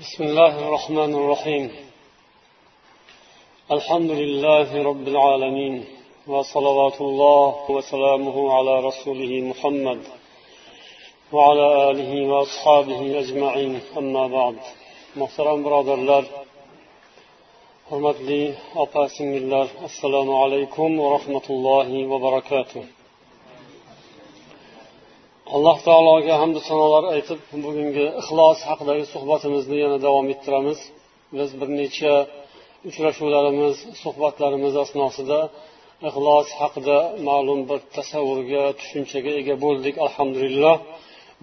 بسم الله الرحمن الرحيم. الحمد لله رب العالمين وصلوات الله وسلامه على رسوله محمد وعلى آله وأصحابه أجمعين. أما بعد محترم برادر الله hurmatli opa singillar assalomu alaykum va rahmatullohi va barakatuh alloh taologa hamdu sanolar aytib bugungi ixlos haqidagi suhbatimizni yana davom ettiramiz. Biz bir necha uchrashuvlarimiz suhbatlarimiz asnosida ixlos haqida ma'lum bir tasavvurga tushunchaga ega bo'ldik alhamdulillah.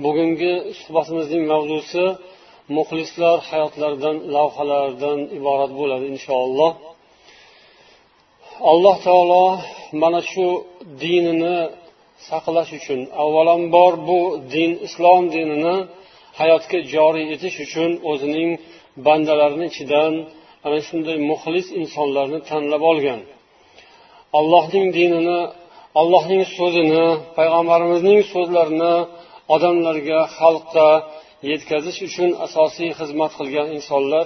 Bugungi suhbatimizning mavzusi muxlislar hayotlaridan lavhalardan iborat bo'ladi inshaalloh. Alloh taolo mana shu dinini saqlash uchun avvalambor bu din islom dinini hayotga joriy etish uchun o'zining bandalarini ichidan ana shunday muxlis insonlarni tanlab olgan. Allohning dinini allohning so'zini payg'ambarimizning so'zlarini odamlarga xalqqa yetkazish uchun asosiy xizmat qilgan insonlar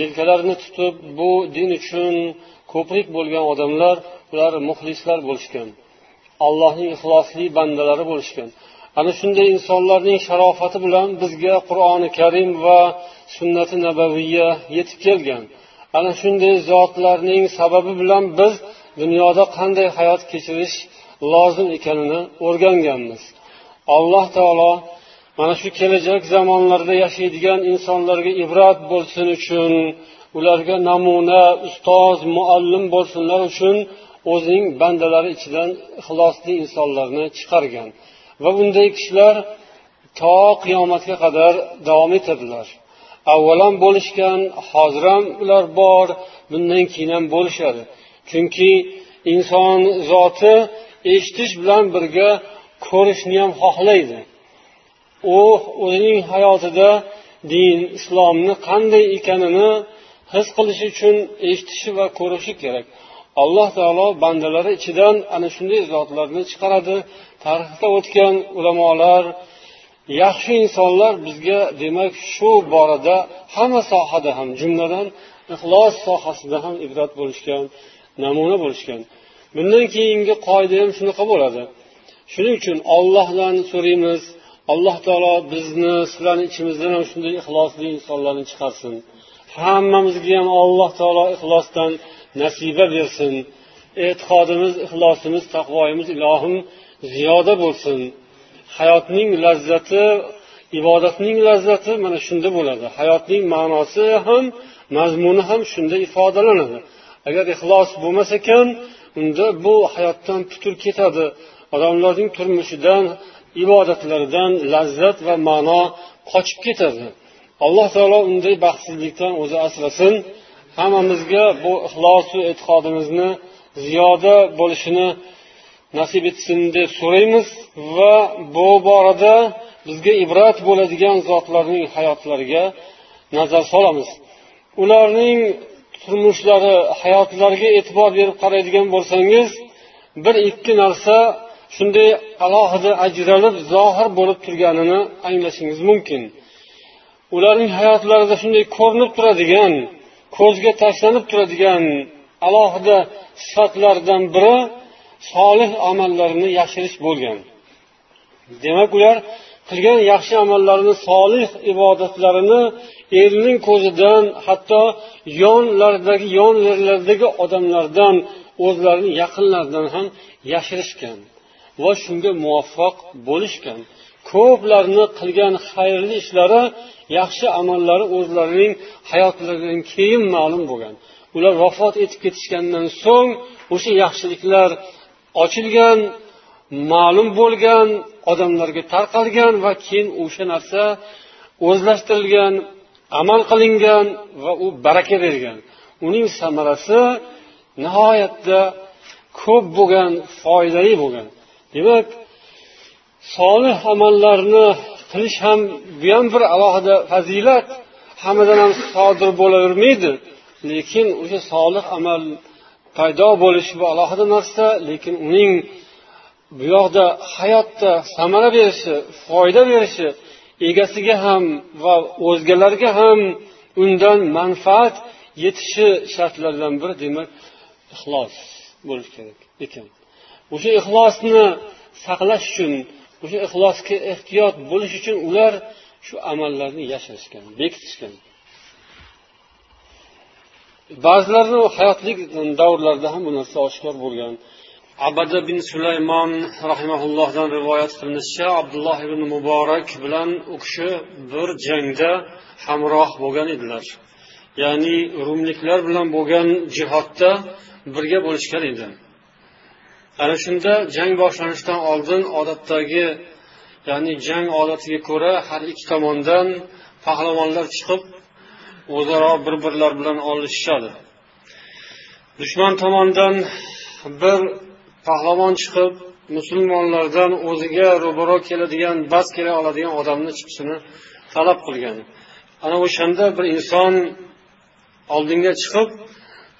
yelkalarini tutib bu din uchun ko'prik bo'lgan odamlar ular muxlislar bo'lishgan. Allohning ixlosli bandalari bo'lishgan. Ana shunday insonlarning sharofati bilan bizga qur'oni karim va sunnati nabaviya yetib kelgan. Ana shunday zotlarning sababi bilan biz dunyoda qanday hayot kechirish lozim ekanini o'rganganmiz. Alloh taolo mana shu kelajak zamonlarda yashaydigan insonlarga ibrat bo'lsin uchun ularga namuna ustoz muallim bo'lsinlar uchun o'zining bandalari ichidan ixlosli insonlarni chiqargan. Va bunday kishilar to qiyomatga qadar davom etadilar. Avval bo'lishgan hozir ham ular bor bundan keyin ham bo'lishadi. Chunki inson zoti eshitish bilan birga ko'rishni ham xohlaydi. U o'zining hayotida din islomni qanday ekanini his qilishi uchun eshitishi va ko'rishi kerak. Alloh taolo bandalari ichidan ana shunday zotlarni chiqaradi. Tarixda o'tgan ulamolar yaxshi insonlar bizga demak shu borada hamma sohada ham jumladan ixlos sohasida ham ibrat bo'lishgan namuna bo'lishgan. Bundan keyingi qoida ham shunaqa bo'ladi. Shuning uchun ollohdan so'raymiz alloh taolo bizni sizlarni ichimizdan ham shunday ixlosli insonlarni chiqarsin. Hammamizga ham alloh taolo ixlosdan nasiba bersin. E'tiqodimiz ixlosimiz taqvoyimiz ilohim ziyoda bo'lsin. Hayotning lazzati ibodatning lazzati mana shunda bo'ladi. Hayotning ma'nosi ham mazmuni ham shunda ifodalanadi. Agar ixlos bo'lmas ekan unda bu hayotdan putur ketadi. Odamlarning turmushidan ibodatlaridan lazzat va ma'no qochib ketadi. Alloh taolo unday baxtsizlikdan o'zi asrasin. Hammamizga bu ixlosu e'tiqodimizni ziyoda bo'lishini nasib etsin deb so'raymiz va bu borada bizga ibrat bo'ladigan zotlarning hayotlariga nazar solamiz. Ularning turmushlari hayotlariga e'tibor berib qaraydigan bo'lsangiz bir ikki narsa shunday alohida ajralib zohir bo'lib turganini anglashingiz mumkin. Ularning hayotlarida shunday ko'rinib turadigan ko'zga tashlanib turadigan alohida sifatlardan biri solih amallarini yashirish bo'lgan. Demak ular qilgan yaxshi amallarini solih ibodatlarini elning ko'zidan hatto yonlaridagi yon odamlardan o'zlarini yaqinlaridan ham yashirishgan va shunga muvaffaq bo'lishgan. Ko'plarni qilgan xayrli ishlari yaxshi amallari o'zlarining hayotlaridan keyin ma'lum bo'lgan. Ular vafot etib ketishgandan so'ng o'sha yaxshiliklar ochilgan ma'lum bo'lgan odamlarga tarqalgan va keyin o'sha narsa o'zlashtirilgan amal qilingan va u baraka bergan. Uning samarasi nihoyatda ko'p bo'lgan foydali bo'lgan. Demak solih amallarni qilish ham bu ham bir alohida fazilat. Hammadan ham sodir bo'lavermaydi. Lekin o'sha solih amal paydo bo'lishi bu alohida narsa lekin uning bu yoqda hayotda samara berishi foyda berishi egasiga ham va o'zgalarga ham undan manfaat yetishi shartlaridan biri demak ixlos bo'lishi kerak ekan. O'sha ixlosni saqlash uchun o'sha ixlosga ehtiyot bo'lish uchun ular shu amallarni yashirishgan bekitishgan. Ba'zilarni hayotlik davrlarida ham bu narsa oshkor bo'lgan. Abada bin sulaymon rahimaullohdan rivoyat qilinishicha abdulloh ibn muborak bilan u kishi bir jangda hamroh bo'lgan edilar. Ya'ni rumliklar bilan bo'lgan jihodda birga bo'lishgan edi. Ana shunda jang boshlanishidan oldin odatdagi ya'ni jang odatiga ko'ra har ikki tomondan pahlavonlar chiqib o'zaro bir birlar bilan olishishadi dushman tomonidan bir pahlavon chiqib musulmonlardan o'ziga ro'baro keladigan bas kela oladigan odamni chiqishini talab qilgan. Ana o'shanda bir inson oldinga chiqib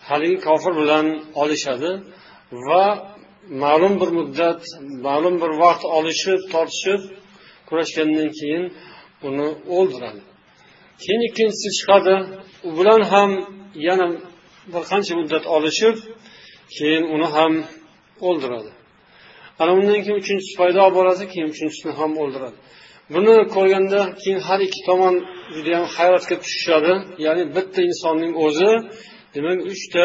haligi kofir bilan olishadi va ma'lum bir muddat ma'lum bir vaqt olishib tortishib kurashgandan keyin uni o'ldiradi. Keyin ikkinchisi chiqadi. U bilan ham yana bir qancha muddat olishib keyin uni ham o'ldiradi. Ana undan keyin uchinchisi paydo bo'ladi keyin uchinchisini ham o'ldiradi. Buni ko'rganda keyin har ikki tomon judayam hayratga tushishadi. Ya'ni bitta insonning o'zi demak uchta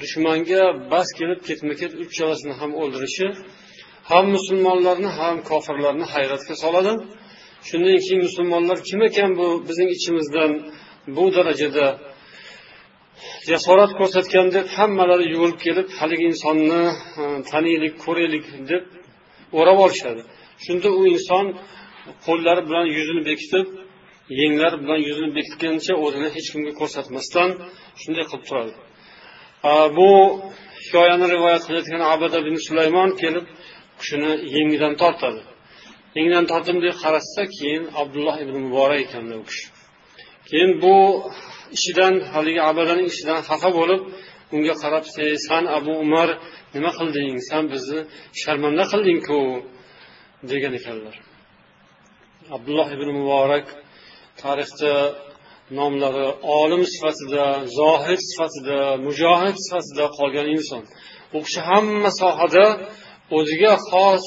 dushmanga bas kelib ketma ket uchalasini ham o'ldirishi ham musulmonlarni ham kofirlarni hayratga soladi. Shundan keyin musulmonlar kim ekan bu bizning ichimizdan bu darajada jasorat ko'rsatgan deb hammalari yugurib kelib haligi insonni e, taniylik ko'raylik deb o'rab olishadi. Shunda u inson qo'llari bilan yuzini bekitib yenglari bilan yuzini bekitgancha o'zini hech kimga ko'rsatmasdan shunday qilib turadi. Bu hikoyani rivoyat qilayotgan abada ibn sulaymon kelib qushini yengidan tortadi yengidan tortdim deb qarashsa keyin abdulloh ibn muborak ekan u kishi keyin bu ishidan haligi abadani ishidan xafa bo'lib unga qarab san abu umar nima qilding san bizni sharmanda qildingku degan ekanlar abdulloh ibn muborak tarixda nomlari olim sifatida zohid sifatida mujohid sifatida qolgan inson. U kishi hamma sohada o'ziga xos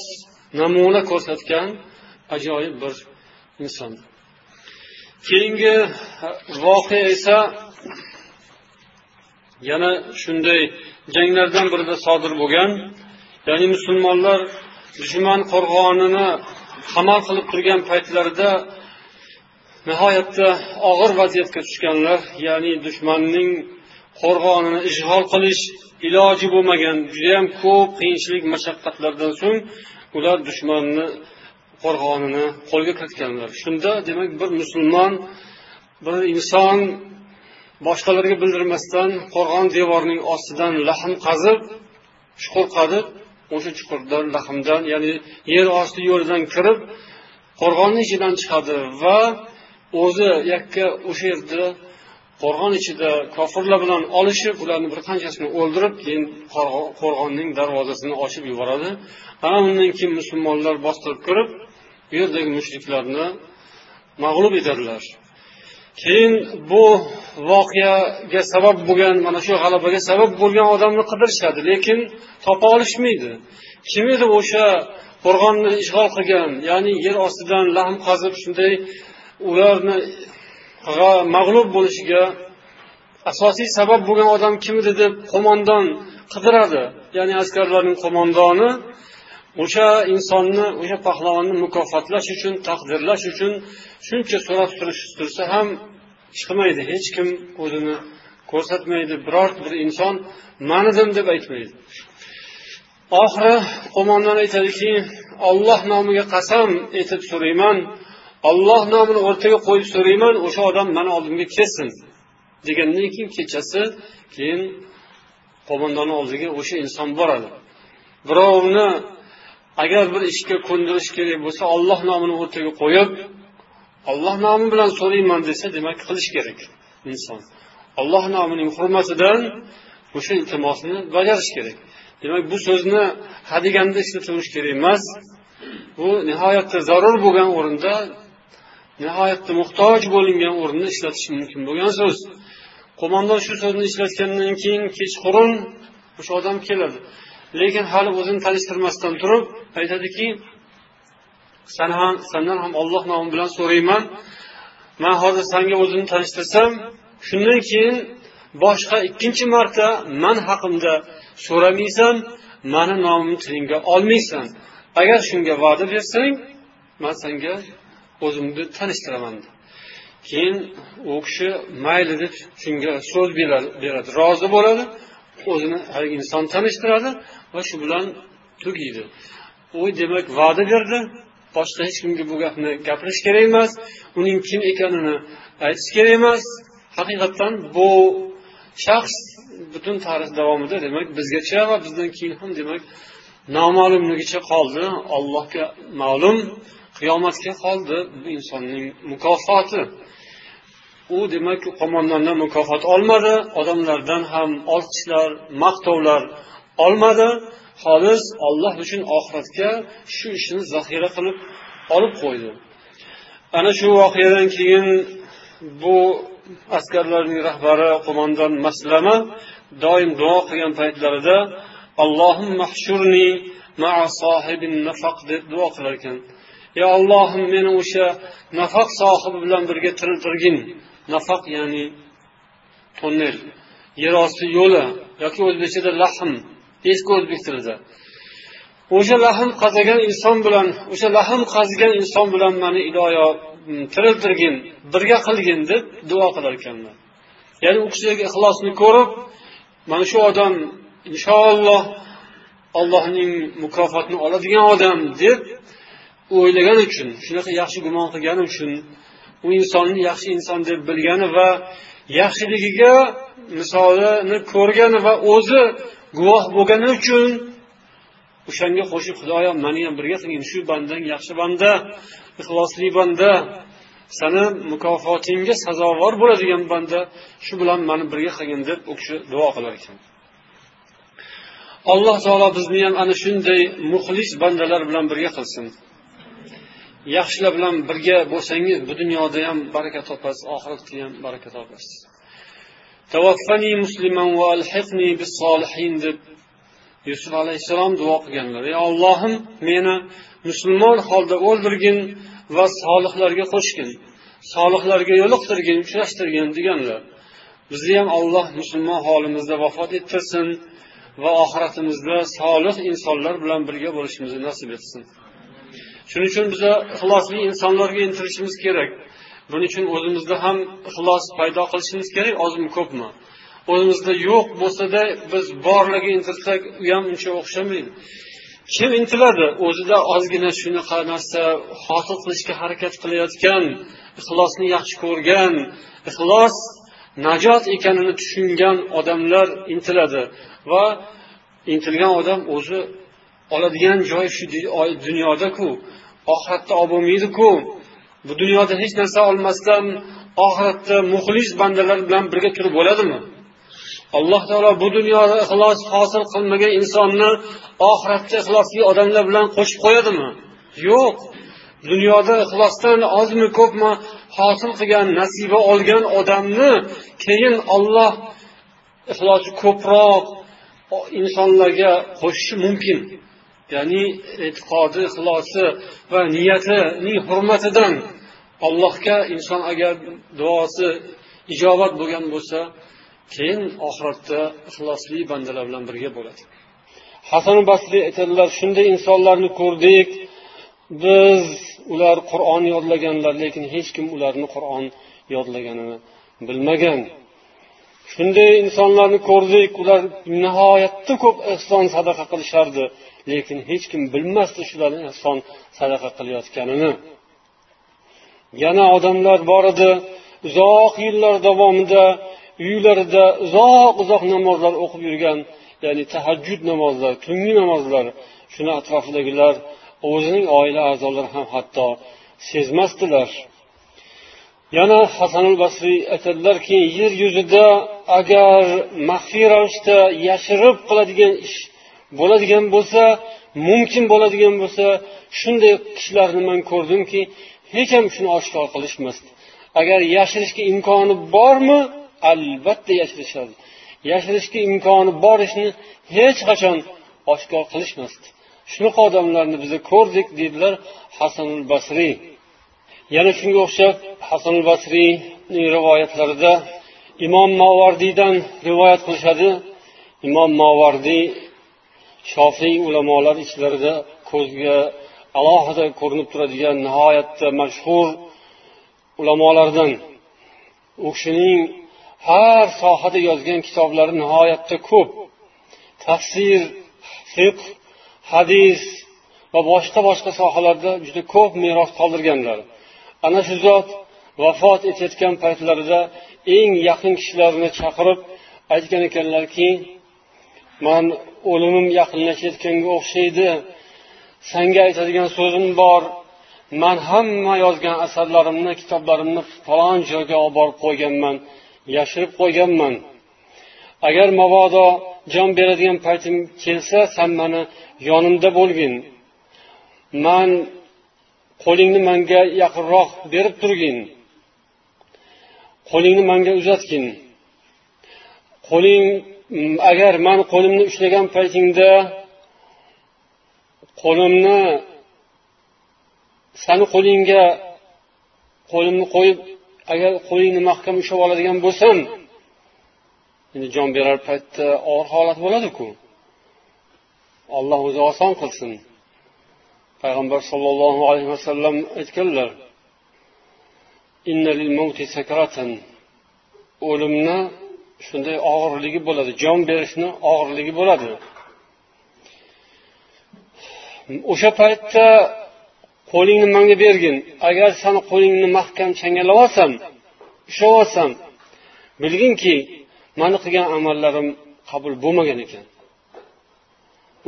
namuna ko'rsatgan ajoyib bir inson. Keyingi voqea esa yana shunday janglardan birida sodir bo'lgan ya'ni musulmonlar dushman qo'rg'onini qamal qilib turgan paytlarida nihoyatda og'ir vaziyatga tushganlar ya'ni dushmanning qo'rg'onini ishg'ol qilish iloji bo'lmagan judayam ko'p qiyinchilik mashaqqatlardan so'ng ular dushmanni qo'rg'onini qo'lga kiritganlar. Shunda demak bir musulmon bir inson boshqalarga bildirmasdan qo'rg'on devorining ostidan lahm qazib chuqur qazib o'sha chuqurdan lahmdan ya'ni yer osti yo'lidan kirib qo'rg'onni ichidan chiqadi va o'zi yakka o'sha yerda qo'rg'on ichida kofirlar bilan olishib ularni bir qanchasini o'ldirib keyin qo'rg'onning darvozasini ochib yuboradi. Ana undan keyin musulmonlar bostirib kirib bu yerdagi mushriklarni mag'lub etadilar. Keyin bu voqeaga sabab bo'lgan mana shu g'alabaga sabab bo'lgan odamni qidirishadi lekin topa olishmaydi. Kim edi o'sha qo'rg'onni ishg'ol qilgan ya'ni yer ostidan lahm qazib shunday ularni mag'lub bo'lishiga asosiy sabab bo'lgan odam kim edi deb qo'mondon qidiradi. Ya'ni askarlarning qo'mondoni o'sha insonni o'sha pahlavonni mukofotlash uchun taqdirlash uchun shuncha so'rab surishtirsa ham chiqmaydi. Hech kim o'zini ko'rsatmaydi. Biror bir inson manidim deb aytmaydi. Oxiri qo'mondon aytadiki olloh nomiga qasam aytib so'rayman. Olloh nomini o'rtaga qo'yib so'rayman o'sha odam mani oldimga kelsin degandan keyin kechasi keyin qo'mondonni oldiga o'sha inson boradi. Birovni agar bir ishga ko'ndirish kerak bo'lsa olloh nomini o'rtaga qo'yib olloh nomi bilan so'rayman desa demak qilish kerak inson. Olloh nomining hurmatidan o'sha iltimosni bajarish kerak. Demak bu so'zni hadeganda ishlatilishi kerak emas. Bu nihoyatda zarur bo'lgan o'rinda nihoyatda muhtoj bo'lingan o'rinda ishlatish mumkin bo'lgan so'z qo'mondon shu so'zni ishlatgandan keyin kechqurun o'sha odam keladi. Lekin hali o'zini tanishtirmasdan turib aytadiki san ham sandan ham olloh nomi bilan so'rayman. Man hozir sanga o'zimni tanishtirsam shundan keyin boshqa ikkinchi marta man haqimda so'ramaysan mani nomimni tilingga olmaysan. Agar shunga va'da bersang man senga o'zimni tanishtiraman keyin u kishi mayli deb shunga so'z beradi. Rozi bo'ladi o'zini haligi inson tanishtiradi va shu bilan tugaydi u demak va'da berdi. Boshqa hech kimga bu gapni gapirish kerak emas uning kim ekanini aytish kerak emas. Haqiqatdan bu shaxs butun tarix davomida demak bizgacha va bizdan keyin ham demak noma'lumligicha qoldi. Allohga ma'lum. Qiyomatga qoldi bu insonning mukofoti. U demak qo'mondondan mukofot olmadi odamlardan ham olqishlar maqtovlar olmadi. Xolis olloh uchun oxiratga shu ishini zaxira qilib olib qo'ydi. Ana shu voqeadan keyin bu askarlarning rahbari qo'mondon maslama doim duo qilgan paytlarida allohimma deb duo qilar ekan ey ollohim meni o'sha nafaq sohibi bilan birga tiriltirgin. Nafaq ya'ni tonnel yerosti yo'li yoki o'zbekchada lahm eski o'zbek tilida o'sha lahm qazagan inson bilan o'sha lahm qazigan inson bilan mani iloyo tiriltirgin birga qilgin deb duo qilar ekanlar ya'ni u kishidagi ixlosni ko'rib mana shu odam inshaalloh allohning mukofotini oladigan odam deb o'ylagan uchun shunaqa yaxshi gumon qilgani uchun u insonni yaxshi inson deb bilgani va yaxshiligiga misolini ko'rgani va o'zi guvoh bo'lgani uchun o'shanga qo'shib xudoyo mani ham birga qilgin shu bandang yaxshi banda ixlosli banda sani mukofotingga sazovor bo'ladigan banda shu bilan mani birga qilgin deb u kishi duo qilar ekan. Alloh taolo bizni ham ana shunday muxlis bandalar bilan birga qilsin. Yaxshilar bilan birga bo'lsangiz bu dunyoda ham baraka topasiz oxiratda ham baraka topasiz. Tavaffani musliman va alhiqni bis solihin deb yusuf alayhissalom duo qilganlar. Ey ollohim meni musulmon holda o'ldirgin va solihlarga qo'shgin. Solihlarga yo'liqtirgin uchrashtirgin deganlar. Bizni ham alloh musulmon holimizda vafot ettirsin va oxiratimizda solih insonlar bilan birga bo'lishimizni nasib etsin. Shuning uchun biza ixlosli insonlarga intilishimiz kerak. Buning uchun o'zimizda ham ixlos paydo qilishimiz kerak ozmi ko'pmi? O'zimizda yo'q bo'lsada biz borligi intilsak u ham uncha o'xshamaydi. Kim intiladi? O'zida ozgina shunaqa narsa hosil qilishga harakat qilayotgan ixlosni yaxshi ko'rgan ixlos najot ekanini tushungan odamlar intiladi. Va intilgan odam o'zi oladigan joyi shu dunyodaku. Oxiratda olib bo'lmaydiku. Bu dunyoda hech narsa olmasdan oxiratda muxlis bandalar bilan birga turib bo'ladimi? Alloh taolo bu dunyoda ixlos hosil qilmagan insonni oxiratda ixlosli odamlar bilan qo'shib qo'yadimi? Yo'q. Dunyoda ixlosdan ozmi ko'pmi hosil qilgan nasiba olgan odamni keyin olloh ixlosi ko'proq insonlarga qo'shishi mumkin. Ya'ni e'tiqodi ixlosi va niyatining hurmatidan allohga inson agar duosi ijobat bo'lgan bo'lsa keyin oxiratda ixlosli bandalar bilan birga bo'ladi. Hasan basriy aytadilar shunday insonlarni ko'rdik. Biz ular qur'on yodlaganlar lekin hech kim ularni qur'on yodlaganini bilmagan. Shunday insonlarni ko'rdik. Ular nihoyatda ko'p ehson sadaqa qilishardi. Lekin hech kim bilmasdi shularni ehson sadaqa qilayotganini. Yana odamlar bor edi uzoq yillar davomida uylarida uzoq uzoq namozlar o'qib yurgan ya'ni tahajjud namozlar tungi namozlar shuni atrofidagilar o'zining oila a'zolari ham hatto sezmasdilar. Yana hasanul basriy aytadilarki yer yuzida agar maxfiy ravishda yashirib qiladigan ish bo'ladigan bo'lsa mumkin bo'ladigan bo'lsa shunday kishilarni man ko'rdimki hech ham shuni oshkor qilishmasdi. Agar yashirishga imkoni bormi? Albatta yashirishadi. Yashirishga imkoni bor ishni hech qachon oshkor qilishmasdi. Shunaqa odamlarni biz ko'rdik deydilar hasanul basriy yana shunga o'xshab hasanul basriyning rivoyatlarida imom mavardiydan rivoyat qilishadi. Imom mavardiy shofiy ulamolar ichlarida ko'zga alohida ko'rinib turadigan nihoyatda mashhur ulamolardan. U kishining har sohada yozgan kitoblari nihoyatda ko'p. Tafsir fiq hadis va boshqa boshqa sohalarda juda ko'p meros qoldirganlar. Ana shu zot vafot etayotgan paytlarida eng yaqin kishilarini chaqirib aytgan ekanlarki man o'limim yaqinlashayotganga o'xshaydi. Sanga aytadigan so'zim bor. Man hamma yozgan asarlarimni kitoblarimni falon joyga olib borib qo'yganman yashirib qo'yganman. Agar mabodo jon beradigan paytim kelsa san mani yonimda bo'lgin. Man qo'lingni manga yaqinroq berib turgin. Qo'lingni manga uzatgin. Qo'ling agar man qo'limni ushlagan paytingda qo'limni sani qo'lingga qo'limni qo'yib agar qo'lingni mahkam ushlab oladigan bo'lsam endi jon berar paytda og'ir holat bo'ladiku. Alloh o'zi oson qilsin. Payg'ambar sollallohu alayhi vasallam aytganlar o'limni shunday og'irligi bo'ladi. Jon berishni og'irligi bo'ladi. O'sha paytda qo'lingni manga bergin. Agar sani qo'lingni mahkam changallab olsam ushlab olsam bilginki mani qilgan amallarim qabul bo'lmagan ekan.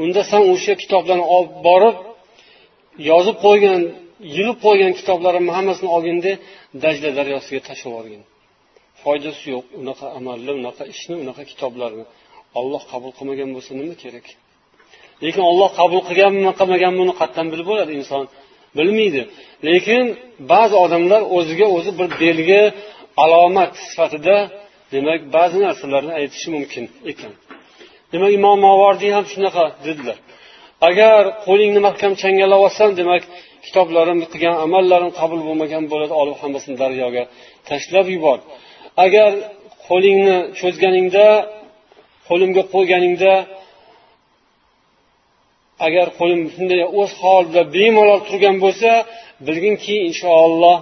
Unda san o'sha kitoblarni olib borib yozib qo'ygan yig'ib qo'ygan kitoblarimni hammasini olginda dajla daryosiga tashlab yuborgin. Foydasi yo'q. Unaqa amalni unaqa ishni unaqa kitoblarni olloh qabul qilmagan bo'lsa nima kerak? Lekin olloh qabul qilganmi qilmaganmi uni qayerdan bilib bo'ladi inson. Bilmaydi. Lekin ba'zi odamlar o'ziga o'zi bir belgi alomat sifatida demak ba'zi narsalarni aytishi mumkin ekan. Demak imom mavordiy ham shunaqa dedilar. Agar qo'lingni mahkam changallab olsam demak kitoblarim qilgan amallarim qabul bo'lmagan bo'ladi. Olib hammasini daryoga tashlab yubor agar qo'lingni cho'zganingda qo'limga qo'yganingda agar qo'lim shunday o'z holida bemalol turgan bo'lsa bilginki inshaalloh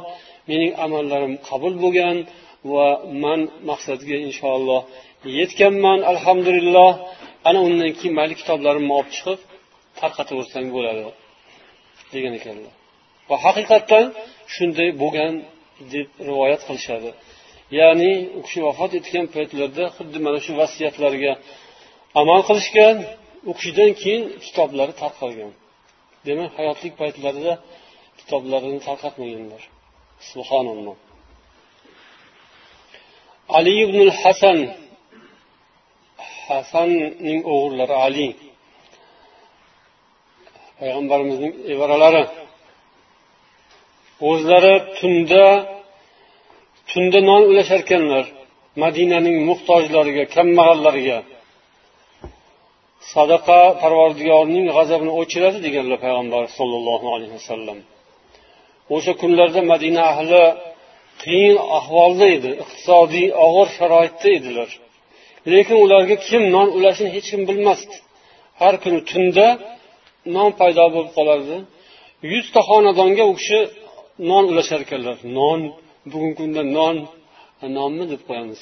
mening amallarim qabul bo'lgan va man maqsadga inshaalloh yetganman alhamdulillah. Ana undan keyin mayli kitoblarimni olib chiqib tarqataversang bo'ladi degan ekanlar. Va haqiqatdan shunday bo'lgan deb rivoyat qilishadi. Ya'ni u kishi vafot etgan paytlarida xuddi mana shu vasiyatlarga amal qilishgan u kishidan keyin kitoblari tarqalgan. Demak hayotlik paytlarida kitoblarini tarqatmaganlar. Subhanalloh. Ali ibn hasan hasanning o'g'illari ali payg'ambarimizning evaralari o'zlari tunda tunda non ulashar ekanlar madinaning muhtojlariga kambag'allariga. Sadaqa parvardigorning g'azabini o'chiradi deganlar payg'ambar sollallohu alayhi vasallam. O'sha kunlarda madina ahli qiyin ahvolda edi iqtisodiy og'ir sharoitda edilar. Lekin ularga kim non ulashini hech kim bilmasdi. Har kuni tunda non paydo bo'lib qolardi. Yuzta xonadonga u kishi non ulashar ekanlar. Non bugungi kunda non e, nonmi deb qo'yamiz.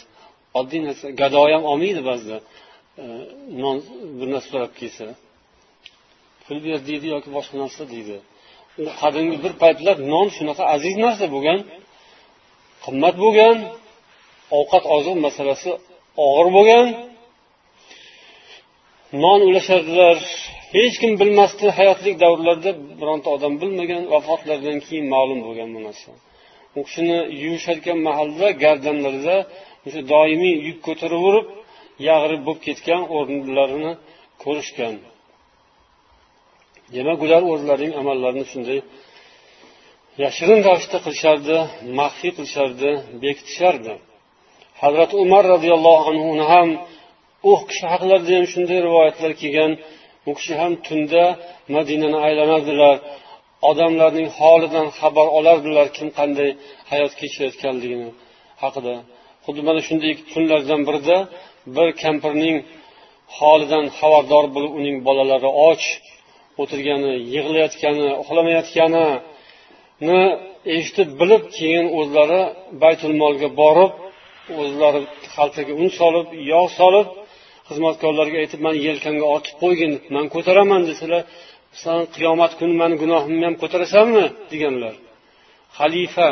Oddiy narsa gado ham olmaydi ba'zida. E, non bir narsa so'rab kelsa. Pul ber deydi yoki boshqa narsa deydi. U qadimgi bir paytlar non shunaqa aziz narsa bo'lgan qimmat bo'lgan ovqat oziq masalasi og'ir bo'lgan. Non ulashardilar hech kim bilmasdi hayotlik davrlarda bironta odam bilmagan vafotlaridan keyin ma'lum bo'lgan bu narsa. U kishini yuvishayotgan mahalda gardanlarida o'sha doimiy yuk ko'taraverib yag'rib bo'lib ketgan o'rinlarini ko'rishgan. Demak ular o'zlarining amallarini shunday yashirin ravishda qilishardi maxfiy qilishardi bekitishardi. Hazrati umar roziyallohu anhuni ham u kishi haqlarida ham shunday rivoyatlar kelgan. U kishi ham tunda madinani aylanardilar odamlarning holidan xabar olardilar kim qanday hayot kechirayotganligini haqida. Xuddi mana shunday kunlardan birida bir kampirning holidan xabardor bo'lib uning bolalari och o'tirgani yig'layotgani uxlamayotganini eshitib bilib keyin o'zlari baytul molga borib o'zlari xaltaga un solib yog' solib xizmatkorlarga aytib mani yelkamga ortib qo'ygin man ko'taraman desalar san qiyomat kuni mani gunohimni ham ko'tarasanmi deganlar. Xalifa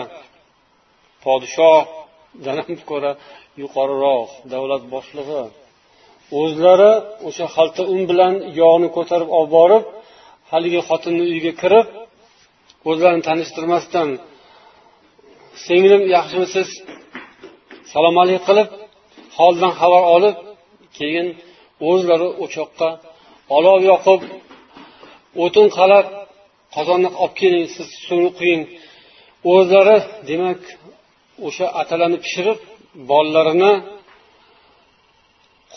podshohdan ham ko'ra yuqoriroq davlat boshlig'i. O'zlari o'sha xalta un bilan yog'ni ko'tarib olib borib haligi xotinni uyiga kirib o'zlarini tanishtirmasdan singlim yaxshimisiz? Salom alik qilib holidan xabar olib keyin o'zlari o'choqqa olov yoqib o'tin qalab qozonni olib keling siz suvni quying. O'zlari demak o'sha atalarni pishirib bolalarini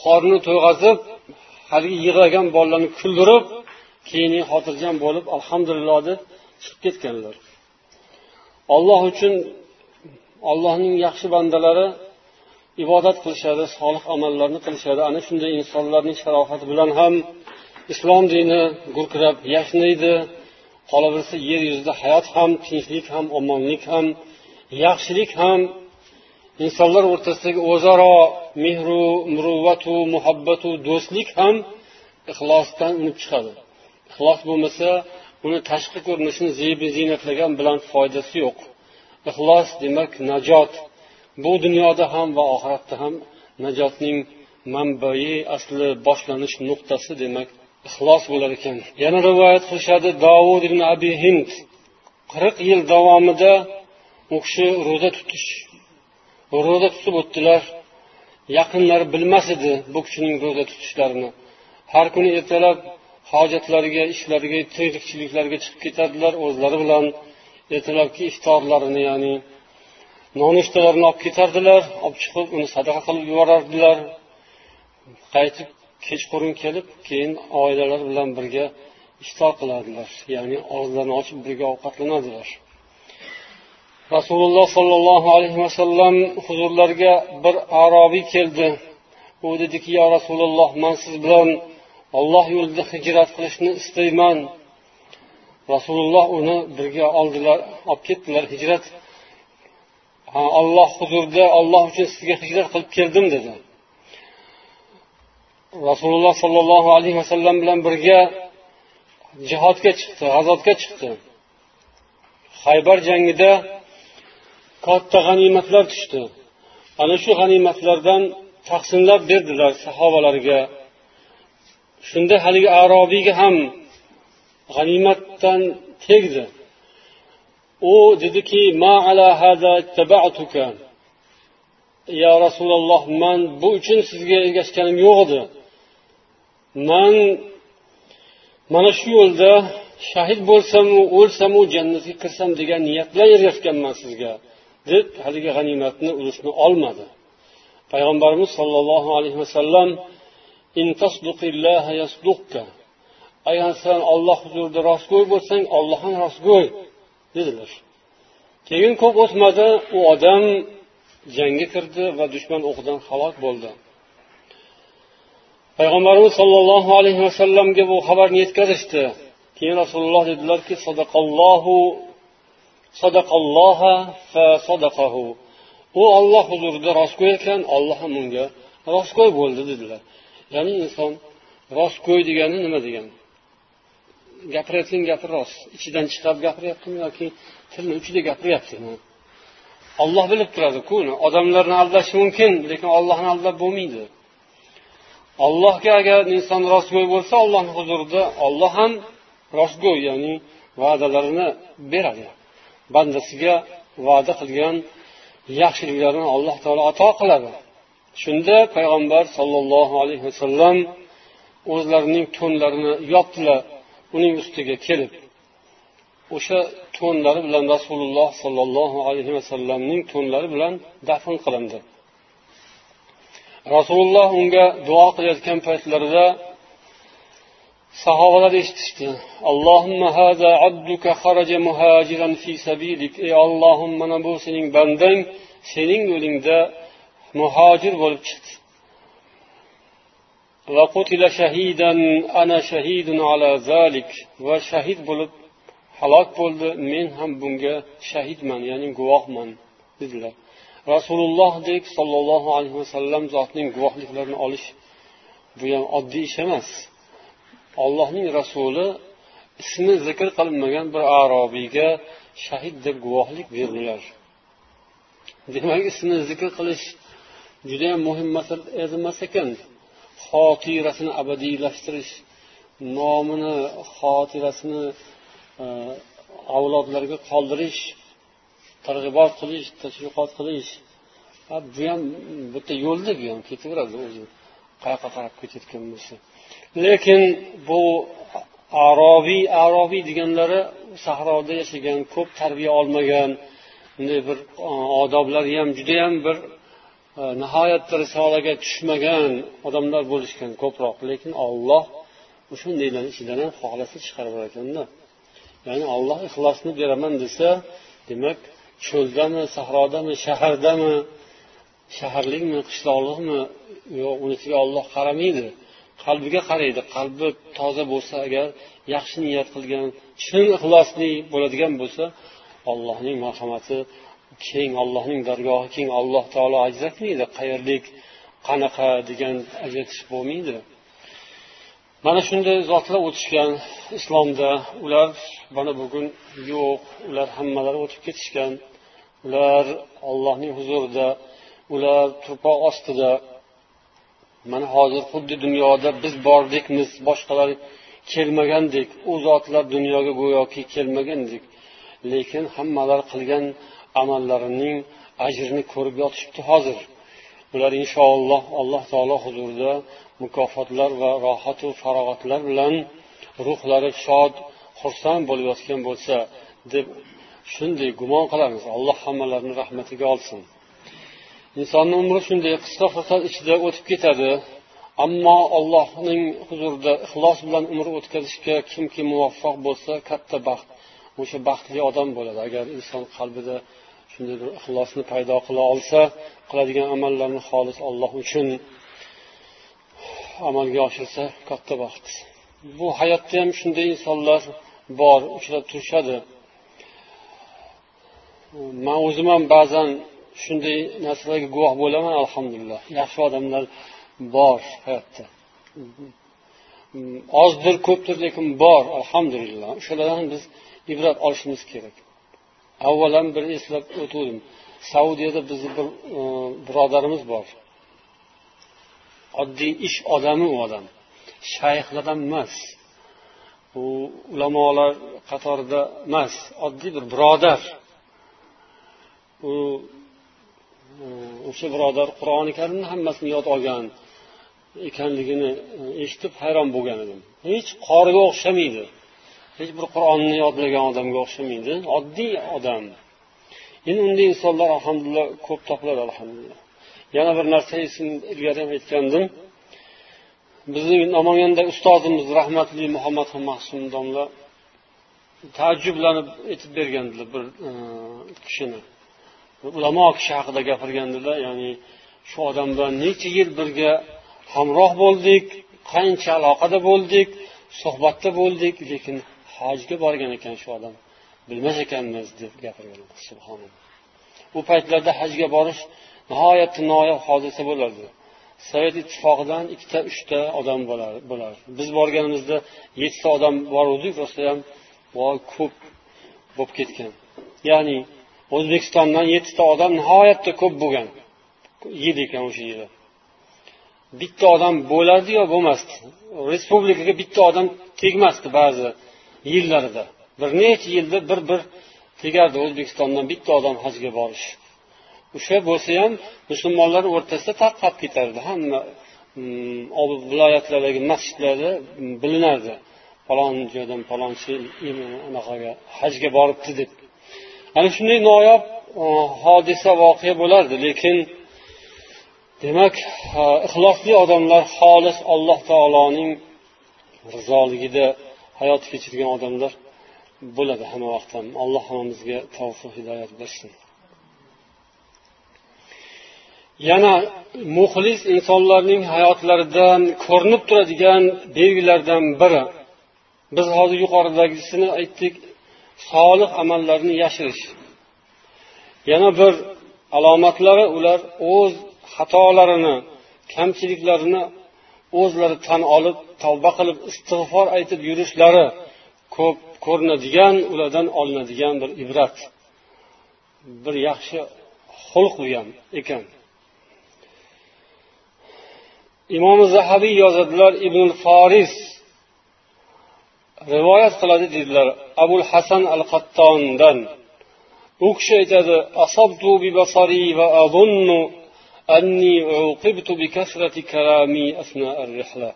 qorni to'yg'azib haligi yig'lagan bolalarni kuldirib keyin xotirjam bo'lib alhamdulillah deb chiqib ketganlar. Olloh uchun allohning yaxshi bandalari ibodat qilishadi solih amallarni qilishadi. Ana shunday insonlarning sharofati bilan ham islom dini gurkirab yashnaydi. Qolaversa yer yuzida hayot ham tinchlik ham omonlik ham yaxshilik ham. Insonlar o'rtasidagi o'zaro mehru muruvvatu muhabbatu do'stlik ham ixlosdan unib chiqadi. Ixlos bo'lmasa uni tashqi ko'rinishini zebi ziynatlagan bilan foydasi yo'q. Ixlos demak najot. Bu dunyoda ham va oxiratda ham najotning manbai asli boshlanish nuqtasi demak ixlos bo'lar ekan. Yana rivoyat qilishadi dovud ibn abi hind. Qirq yil davomida u kishi ro'za tutish ro'za tutib o'tdilar. Yaqinlari bilmas edi bu kishining ro'za tutishlarini. Har kuni ertalab hojatlariga ishlariga tirikchiliklarga chiqib ketadilar o'zlari bilan. Ertalabki iftorlarini ya'ni nonushtalarini olib ketardilar olib chiqib uni sadaqa qilib yuborardilar. Qaytib kechqurun kelib keyin oilalari bilan birga iftor qiladilar. Ya'ni og'izlarini ochib birga ovqatlanadilar. Rasululloh sollallohu alayhi vasallam huzurlariga bir arobiy keldi. U dediki yo rasululloh man siz bilan olloh yo'lida hijrat qilishni istayman. Rasululloh uni birga oldilar olib ketdilar hijrat olloh huzurida olloh uchun sizga hijrat qilib keldim dedi. Rasululloh sollallohu alayhi vasallam bilan birga jihodga chiqdi g'azotga chiqdi. Haybar jangida katta g'animatlar tushdi. Ana shu g'animatlardan taqsimlab berdilar sahobalarga. Shunda haligi arobiyga ham g'animatdan tegdi. U dediki ma ala hada yo rasululloh man bu uchun sizga ergashganim yo'q edi man mana shu yo'lda shahid bo'lsamu o'lsamu jannatga kirsam degan niyat bilan ergashganman sizga deb haligi g'animatni ulushni olmadi. Payg'ambarimiz sollallohu alayhi vasallam agar san olloh huzurida rostgo'y bo'lsang olloh ham rostgo'y dedilar. Keyin ko'p o'tmadi u odam jangga kirdi va dushman o'qidan halok bo'ldi. Payg'ambarimiz sollallohu alayhi vasallamga bu xabarni yetkazishdi. Keyin rasululloh dedilarki sadaqallohu sadaqalloha fa sadaqahu. U olloh huzurida rostgo'y ekan olloh ham unga rostgo'y bo'ldi dedilar. Ya'ni inson rostgo'y degani nima degani gapirayotgan gapi rost. Ichidan chiqarib gapiryaptimi yoki tilni uchida gapiryaptimi olloh bilib turadiku odamlarni aldashi mumkin lekin ollohni aldab bo'lmaydi. Allohga agar inson rostgo'y bo'lsa ollohni huzurida olloh ham rostgo'y ya'ni va'dalarini beradi. Bandasiga va'da qilgan yaxshiliklarni alloh taolo ato qiladi. Shunda payg'ambar sollallohu alayhi vasallam o'zlarining to'nlarini yopdilar uning ustiga kelib. O'sha to'nlari bilan rasululloh sollallohu alayhi vasallamning to'nlari bilan dafn qilindi. rasululloh unga duo qilayotgan paytlarida sahobalar eshitishdi allohimma haza abduka xaraja muhajiran fi sabilik ey ollohim mana bu sening bandang sening yo'lingda muhojir bo'lib chiqdi وقتل شهيدا أنا شهيد على ذلك va shahid bo'lib halok bo'ldi men ham bunga shahidman ya'ni guvohman dedilar Rasulullohdek sollallohu alayhi vasallam zotning guvohliklarini olish bu ham oddiy ish emas. Ollohning rasuli ismi zikr qilinmagan bir arobiyga shahid deb guvohlik berdilar. Demak ismini zikr qilish judayam muhim masala emas ekan. Xotirasini abadiylashtirish nomini xotirasini e, avlodlarga qoldirish targ'ibot qilish tashviqot qilish. Bu ham bitta yo'lda bu ham ketaveradi o'zi. Qayoqqa qarab ketayotgan bo'lsa. Lekin bu arobiy arobiy deganlari sahroda yashagan ko'p tarbiya olmagan bunday bir odoblari ham judayam bir e, nihoyatda risolaga tushmagan odamlar bo'lishgan ko'proq. Lekin olloh o'shandaylarni ichidan ham xohlasa chiqarib yuborakanda ya'ni olloh ixlosni beraman desa demak cho'ldami sahrodami shahardami shaharlikmi qishloqlikmi? Yo'q unisiga olloh qaramaydi. Qalbiga qaraydi. Qalbi toza bo'lsa agar yaxshi niyat qilgan chin ixlosli bo'ladigan bo'lsa allohning marhamati keng allohning dargohi keng. Alloh taolo ajratmaydi. Qayerlik qanaqa degan ajratish bo'lmaydi. Mana shunday zotlar o'tishgan islomda ular mana bugun yo'q ular hammalari o'tib ketishgan. Ular ollohning huzurida ular turpoq ostida mana hozir xuddi dunyoda biz bordikmiz boshqalar kelmagandek u zotlar dunyoga go'yoki kelmagandek lekin hammalari qilgan amallarining ajrini ko'rib yotishibdi hozir. Ular inshaalloh alloh taolo huzurida mukofotlar va rohatu farog'atlar bilan ruhlari shod xursand bo'layotgan bo'lsa deb shunday gumon qilamiz. Alloh hammalarini rahmatiga olsin. Insonni umri shunday qisqa fursat ichida o'tib ketadi. Ammo allohning huzurida ixlos bilan umr o'tkazishga kimki muvaffaq bo'lsa katta baxt o'sha baxtli odam bo'ladi. Agar inson qalbida shunday bir ixlosni paydo qila olsa qiladigan amallarini xolis olloh uchun amalga oshirsa katta baxt. Bu hayotda ham shunday insonlar bor uchrab turishadi. Man o'zim ham ba'zan shunday narsalarga guvoh bo'laman alhamdulillah. Yaxshi odamlar bor hayotda. Mm, ozdir ko'pdir lekin bor alhamdulillah. O'shalardan biz ibrat olishimiz kerak. Avval bir eslab o'tuvdim. Saudiyada bizni bir e, birodarimiz bor. Oddiy ish odami u odam. Shayxlardan emas. U ulamolar qatorida emas oddiy bir birodar. U o'sha birodar qur'oni karimni hammasini yod olgan ekanligini e, eshitib hayron bo'lgan edim. Hech qoriga o'xshamaydi. Hech bir qur'onni yodlagan odamga o'xshamaydi. Oddiy odam. Endi unday insonlar alhamdulillah ko'p topiladi alhamdulillah. Yana bir narsa ilgari ham aytgandim. Bizni namanganda ustozimiz rahmatli muhammad mahsum domla taajjublanib aytib bergandilar bir e, kishini. Ulamo kishi haqida gapirgandilar ya'ni shu odam bilan necha yil birga hamroh bo'ldik qancha aloqada bo'ldik suhbatda bo'ldik lekin hojga borgan ekan shu odam. Bilmas ekanmiz deb gapirganlar subhanalloh. U paytlarda hajga borish nihoyatda noyob hodisa bo'lardi. Sovet ittifoqidan ikkita uchta odam bo'lar biz borganimizda yettita odam boruvdik rostayam voy ko'p bo'lib ketgan. Ya'ni o'zbekistondan yettita odam nihoyatda ko'p bo'lgan. Yil ekan o'sha yili. Bitta odam bo'lardi yo bo'lmasdi? Respublikaga bitta odam tegmasdi ba'zi yillarida. Bir necha yilda bir bir tegardi o'zbekistondan bitta odam hajga borish. O'sha bo'lsa ham musulmonlar o'rtasida tarqab ketardi. Hamma mm, viloyatlardagi masjidlarda mm, bilinardi. Falon joydan falonchi e, anaqaga hajga boribdi deb. Ana shunday noyob e, hodisa voqea bo'lardi lekin demak e, ixlosli odamlar xolis alloh taoloning rizoligida hayot kechirgan odamlar bo'ladi hamma vaqt ham alloh hammamizga tavfiq hidoyat bersin. Yana muxlis insonlarning hayotlaridan ko'rinib turadigan belgilardan biri. Biz hozir yuqoridagisini aytdik solih amallarni yashirish. Yana bir alomatlari ular o'z xatolarini kamchiliklarini o'zlari tan olib tavba qilib istig'for aytib yurishlari ko'p ko'rinadigan ulardan olinadigan bir ibrat bir yaxshi xulq bu ham ekan. Imom zahabiy yozadilar ibn foris rivoyat qiladi deydilar abul hasan al qattondan u kishi aytadi asabtu bi basari va azunnu anni uqibtu bi kasrati kalami asna ar-rihla.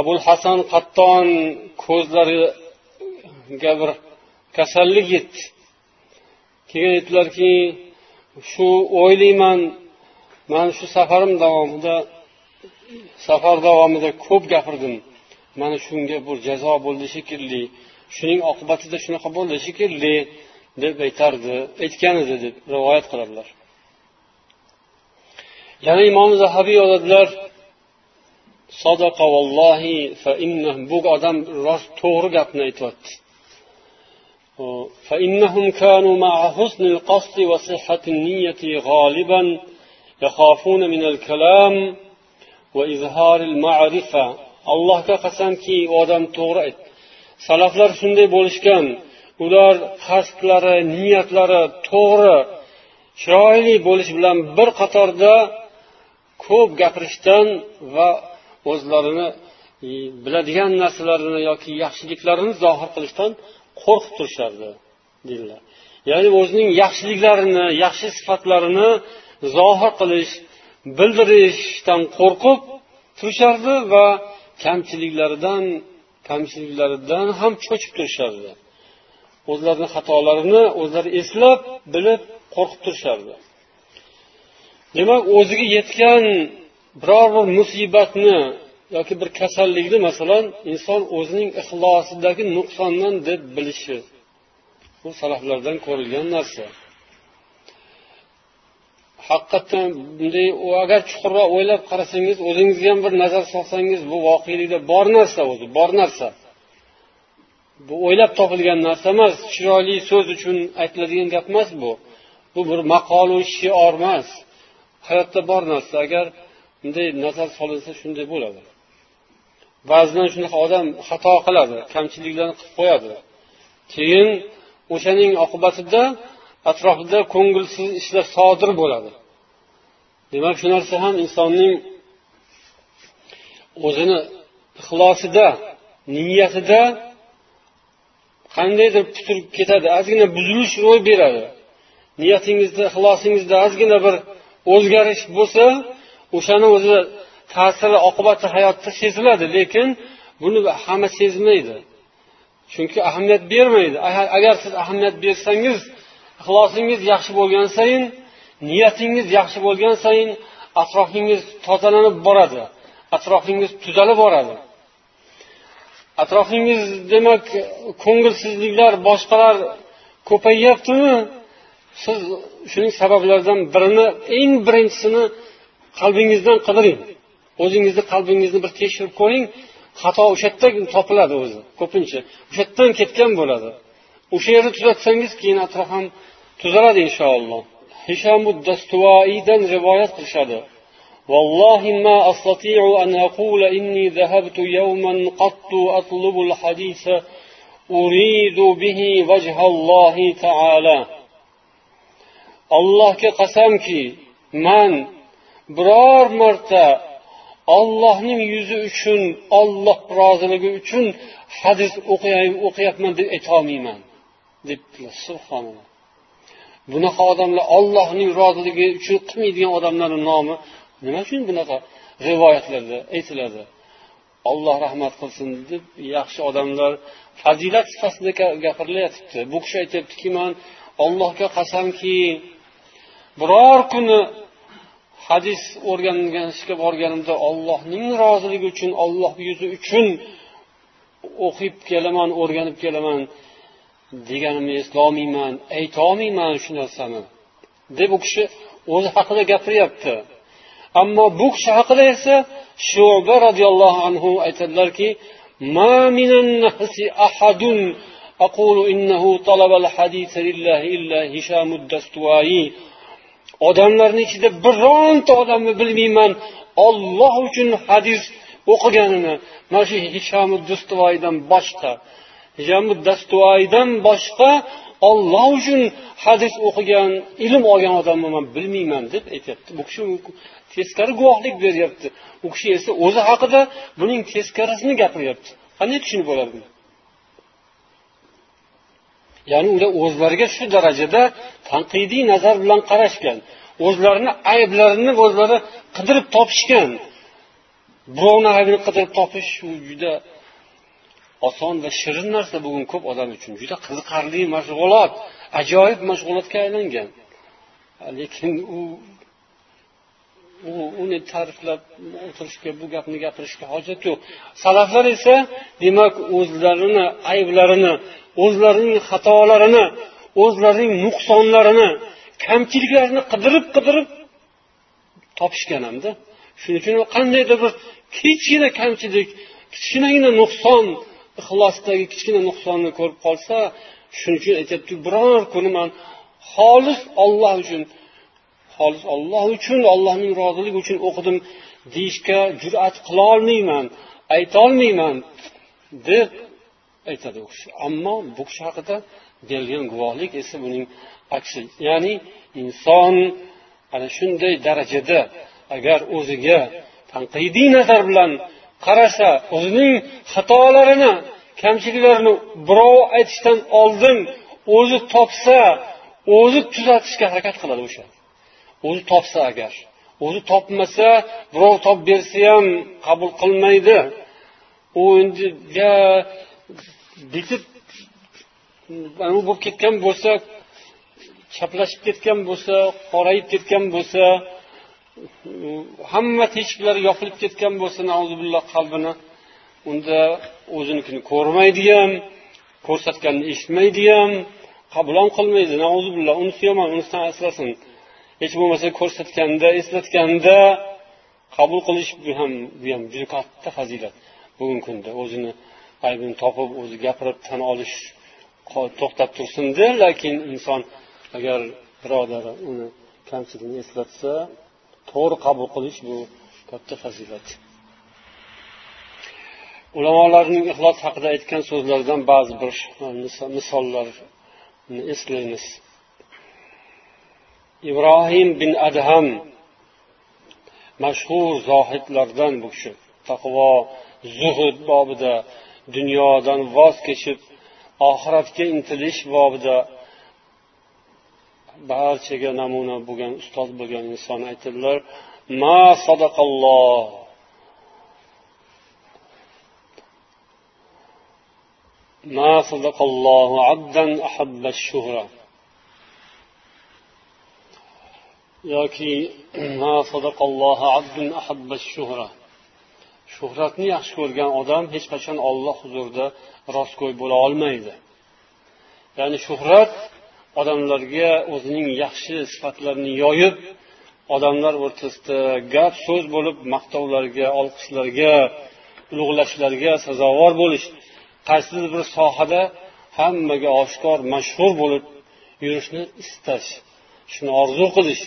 Abul hasan qatton ko'zlariga bir kasallik yetdi. Keyin aytdilarki shu o'ylayman man shu safarim davomida safar davomida ko'p gapirdim mana shunga bir jazo bo'ldi shekilli shuning oqibatida shunaqa bo'ldi shekilli deb aytardi aytgan edi deb rivoyat qiladilar yana imom zahabiy yozadilar sadaqa vallohi fa bu odam rost to'g'ri gapni aytyapti فإنهم كانوا مع حسن القصد وصحة النية غالبا يخافون من الكلام وإظهار المعرفة allohga qasamki u odam to'g'ri aytdi salaflar shunday bo'lishgan. Ular qasdlari niyatlari to'g'ri chiroyli bo'lish bilan bir qatorda ko'p gapirishdan va o'zlarini e, biladigan narsalarini yoki yaxshiliklarini zohir qilishdan qo'rqib turishardi dedilar ya'ni o'zining yaxshiliklarini yaxshi sifatlarini zohir qilish bildirishdan qo'rqib turishardi va kamchiliklaridan kamchiliklaridan ham cho'chib turishardi. O'zlarini xatolarini o'zlari eslab bilib qo'rqib turishardi. Demak o'ziga yetgan biror bir musibatni yoki bir kasallikni masalan inson o'zining ixlosidagi nuqsondan deb bilishi. Bu salaflardan ko'rilgan narsa. Haqiqatdan bunday agar chuqurroq o'ylab qarasangiz o'zingizga ham bir nazar solsangiz bu voqelikda bor narsa o'zi bor narsa. Bu o'ylab topilgan narsa emas chiroyli so'z uchun aytiladigan gap emas bu. Bu bir maqolu shior emas. Hayotda bor narsa agar bunday nazar solinsa shunday bo'ladi. Ba'zidan shunaqa odam xato qiladi kamchiliklarni qilib qo'yadi. Keyin o'shaning oqibatida atrofida ko'ngilsiz ishlar sodir bo'ladi. Demak shu narsa ham insonning o'zini ixlosida niyatida qandaydir putur ketadi. Ozgina buzilish ro'y beradi. Niyatingizda ixlosingizda ozgina bir o'zgarish bo'lsa o'shani o'zi ta'siri oqibati hayotda seziladi lekin buni hamma sezmaydi. Chunki ahamiyat bermaydi. Agar siz ahamiyat bersangiz ixlosingiz yaxshi bo'lgan sayin niyatingiz yaxshi bo'lgan sayin atrofingiz tozalanib boradi. Atrofingiz tuzalib boradi. Atrofingiz demak ko'ngilsizliklar boshqalar ko'payyaptimi? Siz shuning sabablaridan birini eng birinchisini qalbingizdan qidiring. O'zingizni qalbingizni bir tekshirib ko'ring. Xato o'sha yerda topiladi o'zi ko'pincha. O'sha yerdan ketgan bo'ladi. o'sha yerni tuzatsangiz keyin atrof ham tuzaladi inshaalloh hishamu dastuvoiydan rivoyat qilishadi والله ما أستطيع أن أقول إني ذهبت يوما قط أطلب الحديث أريد به وجه الله تعالى allohga qasamki man biror marta ollohning yuzi uchun olloh roziligi uchun hadis o'qiyapman deb aytolmayman debdilar. Subhanalloh. Bunaqa odamlar ollohning roziligi uchun qilmaydigan odamlarni nomi nima uchun bunaqa rivoyatlarda aytiladi? Olloh rahmat qilsin deb yaxshi odamlar fazilat sifatida gapirilayotibdi bu kishi aytyaptiki man ollohga qasamki biror kuni hadis o'rganishga borganimda ollohning roziligi uchun olloh yuzi uchun o'qib kelaman o'rganib kelaman. deganimni eslolmayman aytolmayman shu narsani deb u kishi o'zi haqida gapiryapti ammo bu kishi haqida esa shuba roziyallohu anhu aytadilarki أقول إنه طلب الحديث لله إلا هشام الدستوائي odamlarni ichida bironta odamni bilmayman olloh uchun hadis o'qiganini mana shu hishamudastovoydan boshqa Dastuoydan boshqa olloh uchun hadis o'qigan ilm olgan odamni man bilmayman deb aytyapti. Bu kishi teskari guvohlik beryapti. U kishi esa o'zi haqida buning teskarisini gapiryapti. Qanday tushunib bo'ladi buni ya'ni ular o'zlariga shu darajada tanqidiy nazar bilan qarashgan o'zlarini ayblarini o'zlari qidirib topishgan birovni aybini qidirib topish u juda oson va shirin narsa bugun ko'p odam uchun juda qiziqarli mashg'ulot ajoyib mashg'ulotga aylangan. Lekin u u uni ta'riflab o'tirishga bu gapni gapirishga hojat yo'q. Salaflar esa demak o'zlarini ayblarini o'zlarining xatolarini o'zlarining nuqsonlarini kamchiliklarini qidirib qidirib topishgan hamda shuning uchun qandaydir bir kichkina kamchilik kichkinagina nuqson ixlosdagi kichkina nuqsonni ko'rib qolsa shuning uchun aytyapti biror kuni man xolis olloh uchun xolis olloh uchun ollohning roziligi uchun o'qidim deyishga jur'at qilolmayman aytolmayman deb aytadi u kishi. Ammo bu kishi haqida berilgan guvohlik esa buning aksi. Ya'ni inson ana shunday darajada agar o'ziga tanqidiy nazar bilan qarasa o'zining xatolarini kamchiliklarini birov aytishdan oldin o'zi topsa o'zi tuzatishga harakat qiladi o'sha. O'zi topsa agar o'zi topmasa birov topib bersa ham qabul qilmaydi. U endi bitib bo'lib ketgan bo'lsa chaplashib ketgan bo'lsa qorayib ketgan bo'lsa hamma teshiklari yopilib ketgan bo'lsa qalbini unda o'zinikini ko'rmaydi ham ko'rsatganini eshitmaydi ham qabul qilmaydi billah unisi yomon unisidan asrasin. Hech bo'lmasa ko'rsatganda eslatganda qabul qilish bu ham bu ham juda katta fazilat. Bugungi kunda o'zini aybini topib o'zi gapirib tan olish to'xtab tursinda lekin inson agar birodari uni kamchiligini eslatsa to'g'ri qabul qilish bu katta fazilat. Ulamolarning ixlos haqida aytgan so'zlaridan ba'zi bir misollarni eslaymiz. Ibrohim bin adham mashhur zohidlardan bu kishi. Taqvo zuhud bobida dunyodan voz kechib oxiratga intilish bobida barchaga namuna bo'lgan ustoz bo'lgan inson aytadilar ma sadaqalloh. ما صدق الله عبدا أحب الشهرة yoki shuhratni yaxshi ko'rgan odam hech qachon olloh huzurida rostgo'y bo'la olmaydi ya'ni shuhrat odamlarga o'zining yaxshi sifatlarini yoyib odamlar o'rtasida gap so'z bo'lib maqtovlarga olqishlarga ulug'lashlarga sazovor bo'lish qaysidir bir sohada hammaga oshkor mashhur bo'lib yurishni istash shuni orzu qilish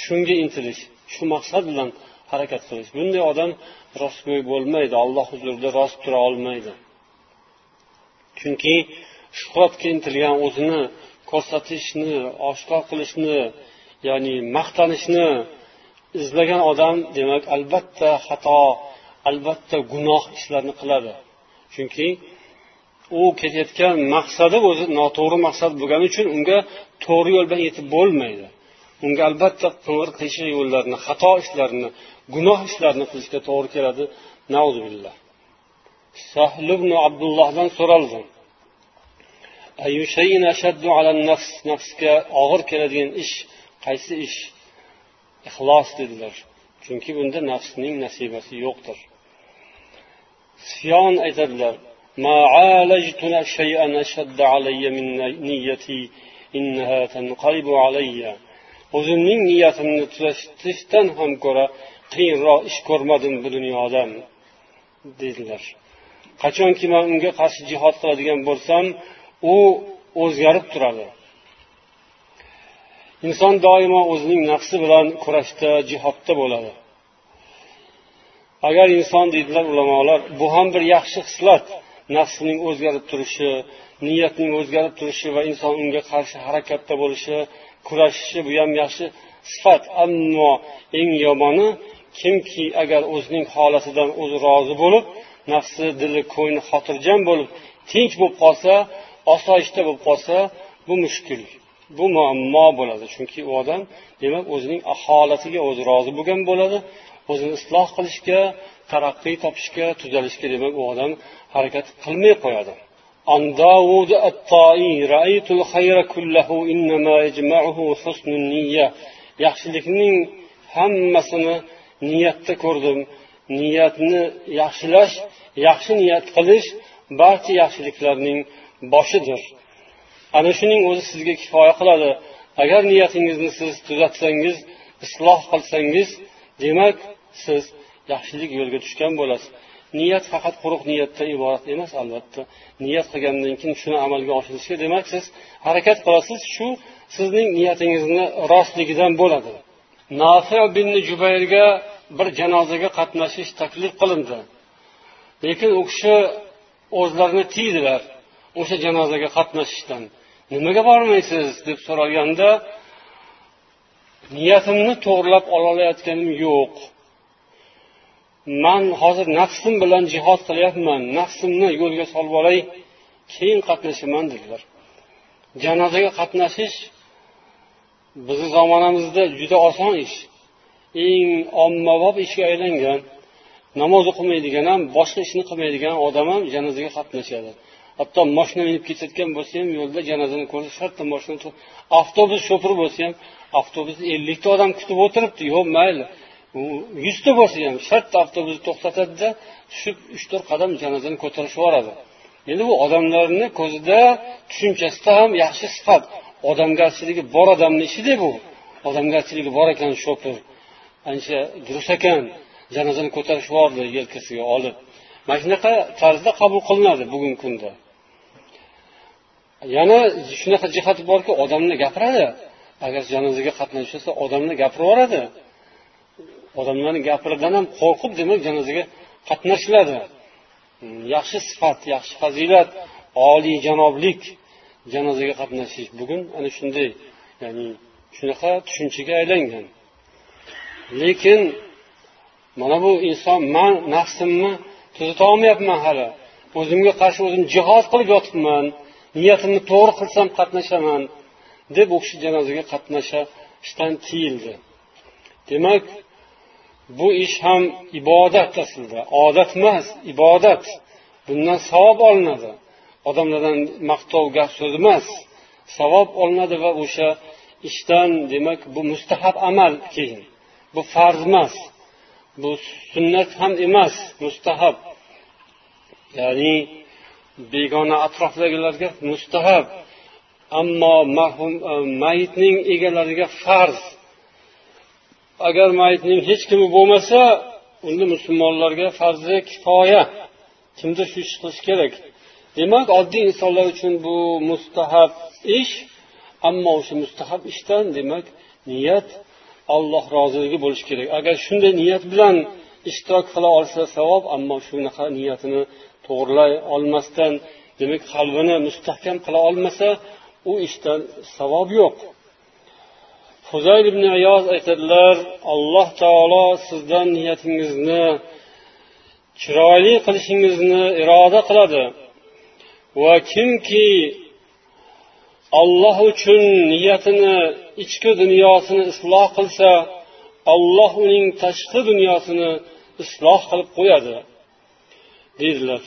shunga intilish shu maqsad bilan harakat qilish. Bunday odam rostgo'y bo'lmaydi alloh huzurida rost tura olmaydi. Chunki shuhratga intilgan o'zini ko'rsatishni oshkor qilishni ya'ni maqtanishni izlagan odam demak albatta xato albatta gunoh ishlarni qiladi. Chunki u ketayotgan maqsadi o'zi noto'g'ri maqsad bo'lgani uchun unga to'g'ri yo'l bilan yetib bo'lmaydi. Unga albatta qing'ir qiyshiq yo'llarni xato ishlarni gunoh ishlarni qilishga to'g'ri keladi. Nauzubillah. Sahl ibn abdullohdan so'raldi nafsga og'ir keladigan ish qaysi ish? Ixlos dedilar. Chunki bunda nafsning nasibasi yo'qdir. Sufyon aytadilar. ما عالجت شيئا أشد علي من نيتي إنها تنقلب علي o'zimning niyatimni tuzatishdan ham ko'ra qiyinroq ish ko'rmadim bu dunyoda dedilar qachonki man unga qarshi jihod qiladigan bo'lsam u o'zgarib turadi inson doimo o'zining nafsi bilan kurashda jihodda bo'ladi agar inson deydilar ulamolar bu ham bir yaxshi xislat nafsining o'zgarib turishi niyatning o'zgarib turishi va inson unga qarshi harakatda bo'lishi kurashishi bu ham yaxshi sifat. Ammo eng yomoni kimki agar o'zining holatidan o'zi rozi bo'lib nafsi dili ko'ngli xotirjam bo'lib tinch bo'lib qolsa osoyishta bo'lib qolsa bu mushkul bu muammo bo'ladi. Chunki u odam demak o'zining holatiga o'zi rozi bo'lgan bo'ladi o'zini isloh qilishga taraqqiy topishga tuzalishga demak u odam harakat qilmay qo'yadi عن داود الطائي رأيت الخير كله إنما يجمعه حسن النية yaxshilikning hammasini niyatda ko'rdim niyatni yaxshilash yaxshi niyat qilish barcha yaxshiliklarning boshidir ana shuning o'zi sizga kifoya qiladi agar niyatingizni siz tuzatsangiz isloh qilsangiz demak siz yaxshilik yo'lga tushgan bo'lasiz. Niyat faqat quruq niyatdan iborat emas albatta. Niyat qilgandan keyin shuni amalga oshirishga demak siz harakat qilasiz shu sizning niyatingizni rostligidan bo'ladi. Nafi bin jubayrga bir janozaga qatnashish taklif qilindi. Lekin u kishi o'zlarini tiydilar o'sha janozaga qatnashishdan. Nimaga bormaysiz deb so'ralganda niyatimni to'g'irlab ololayotganim yo'q. Man hozir nafsim bilan jihod qilyapman nafsimni yo'lga solib olay keyin qatnashaman dedilar. Janozaga qatnashish bizni zamonamizda juda oson ish. Eng ommabop ishga aylangan namoz o'qimaydigan ham boshqa ishni qilmaydigan odam ham janozaga qatnashadi. Hatto moshina minib ketayotgan bo'lsa ham yo'lda janozani ko'rsa shartta moshina avtobus shofiri bo'lsa ham avtobus ellikta odam kutib o'tiribdi. Yo'q mayli. Yuzta bo'lsa ham shartta avtobusni to'xtatadida tushib uch to'rt qadam janozani ko'tarishib yuboradi endi bu odamlarni ko'zida tushunchasida ham yaxshi sifat. Odamgarchiligi bor odamni ishida bu. Odamgarchiligi bor ekan shofir. Ancha durust ekan. Janozani ko'tarib yubordi yelkasiga olib. Mana shunaqa tarzda qabul qilinadi bugungi kunda. Yana shunaqa jihati borki odamni gapiradi. Agar janozaga qatnashsa odamni gapirib yuboradi odamlarni gapiridan ham qo'rqib demak janozaga qatnashiladi. Hmm, yaxshi sifat yaxshi fazilat oliyjanoblik janozaga qatnashish. Bugun ana shunday ya'ni shunaqa tushunchaga aylangan. Lekin mana bu inson man nafsimni tuzata olmayapman hali. O'zimga qarshi o'zim jihod qilib yotibman niyatimni to'g'ri qilsam qatnashaman. Deb u kishi janozaga qatnashishdan tiyildi demak bu ish ham ibodat aslida. Odat emas ibodat. Bundan savob olinadi. Odamlardan maqtov gap so'z emas savob olinadi va o'sha ishdan demak bu mustahab amal keyin. Bu farz emas bu sunnat ham emas mustahab. Ya'ni begona atrofdagilarga mustahab. Ammo mahum e, mayitning egalariga farz. Agar mayitning hech kimi bo'lmasa unda musulmonlarga farzi kifoya. Kimdir shu ish qilish kerak. Demak oddiy insonlar uchun bu mustahab ish ammo o'sha mustahab ishdan demak niyat alloh roziligi bo'lishi kerak. Agar shunday niyat bilan ishtirok qila olsa savob ammo shunaqa niyatini to'g'irlay olmasdan demak qalbini mustahkam qila olmasa u ishdan savob yo'q. Huzayr ibn ayoz aytadilar alloh taolo sizdan niyatingizni chiroyli qilishingizni iroda qiladi. Va kimki olloh uchun niyatini ichki dunyosini isloh qilsa olloh uning tashqi dunyosini isloh qilib qo'yadi deydilar.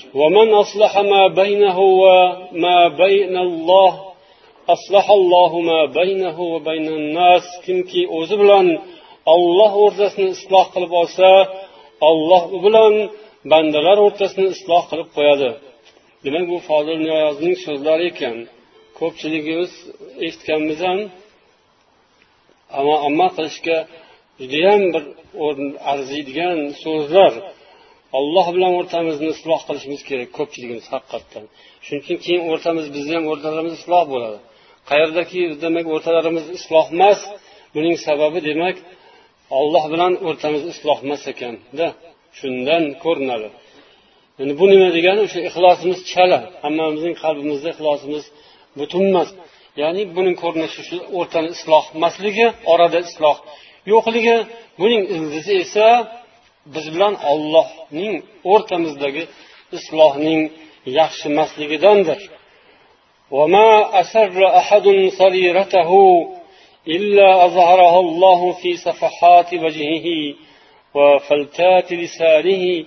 Kimki o'zi bilan olloh o'rtasini isloh qilib olsa olloh u bilan bandalar o'rtasini isloh qilib qo'yadi demak bu fozil niyozning so'zlari ekan ko'pchiligimiz eshitganmiz ham ammo amal qilishga judayam bir o'rin arziydigan so'zlar olloh bilan o'rtamizni isloh qilishimiz kerak ko'pchiligimiz haqiqatdan shuning uchun keyin o'rtamiz bizni ham o'rtalarimiz isloh bo'ladi qayerdaki demak o'rtalarimiz isloh emas buning sababi demak olloh bilan o'rtamiz isloh emas ekanda. Shundan ko'rinadi. Endi bu nima degani? O'sha ixlosimiz chala hammamizning qalbimizda ixlosimiz butun emas. Ya'ni buning ko'rinishi shu o'rtani isloh emasligi orada isloh yo'qligi buning ildizi esa biz bilan ollohning o'rtamizdagi islohning yaxshi emasligidandir. وما أسر أحد سريرته إلا أظهرها الله في صفحات وجهه وفلتات لسانه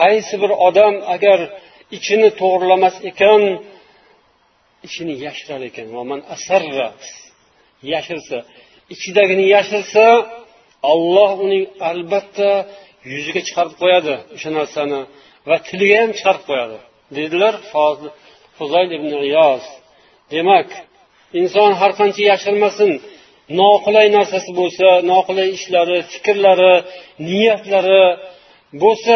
qaysi bir odam agar ichini to'g'irlamas ekan ichini yashirar ekan yashirsa ichidagini yashirsa olloh uning albatta yuziga chiqarib qo'yadi o'sha narsani va tiliga ham chiqarib qo'yadi dedilar fuzayl ibn iyoz demak inson har qancha yashirmasin noqulay narsasi bo'lsa noqulay ishlari fikrlari niyatlari bo'lsa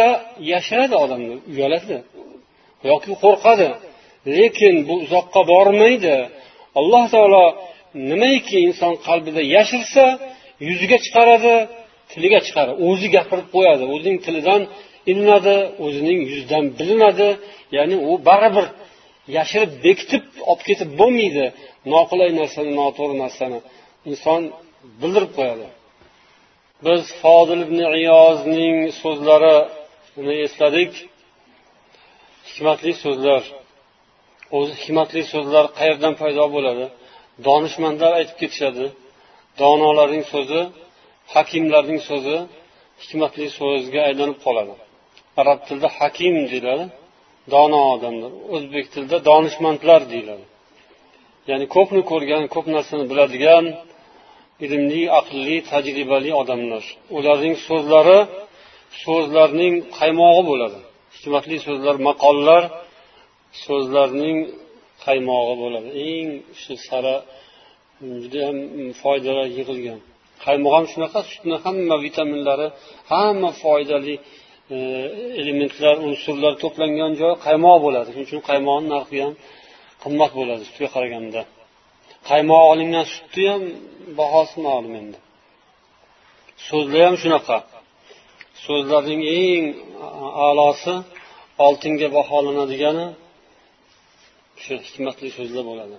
yashiradi odamni uyaladi. Yoki qo'rqadi. Lekin bu uzoqqa bormaydi. Alloh taolo nimaiki inson qalbida yashirsa yuziga chiqaradi tiliga chiqaradi. O'zi gapirib qo'yadi. O'zining tilidan ilinadi o'zining yuzidan bilinadi. Ya'ni u baribir yashirib bekitib olib ketib bo'lmaydi. Noqulay narsani noto'g'ri narsani inson bildirib qo'yadi. Biz fodil ibn iyozning so'zlarini esladik. Hikmatli so'zlar. O'zi hikmatli so'zlar qayerdan paydo bo'ladi? Donishmandlar aytib ketishadi. Donolarning so'zi hakimlarning so'zi hikmatli so'zga aylanib qoladi. Arab tilida hakim deyiladi. Dono odamlar o'zbek tilida donishmandlar deyiladi. Ya'ni ko'pni ko'rgan ko'p narsani biladigan ilmli aqlli tajribali odamlar. Ularning so'zlari so'zlarning qaymog'i bo'ladi. Hikmatli so'zlar maqollar so'zlarning qaymog'i bo'ladi. Eng shu sara mm, judayam foydalar yig'ilgan. Qaymoq ham shunaqa sutni hamma vitaminlari hamma foydali E, elementlar unsurlar to'plangan joy qaymoq bo'ladi. Shuning uchun qaymoqni narxi ham qimmat bo'ladi sutga qaraganda. Qaymoq olingan sutni ham bahosi ma'lum endi. So'zlar ham shunaqa. So'zlarning eng a'losi oltinga baholanadigani shu hikmatli so'zlar bo'ladi.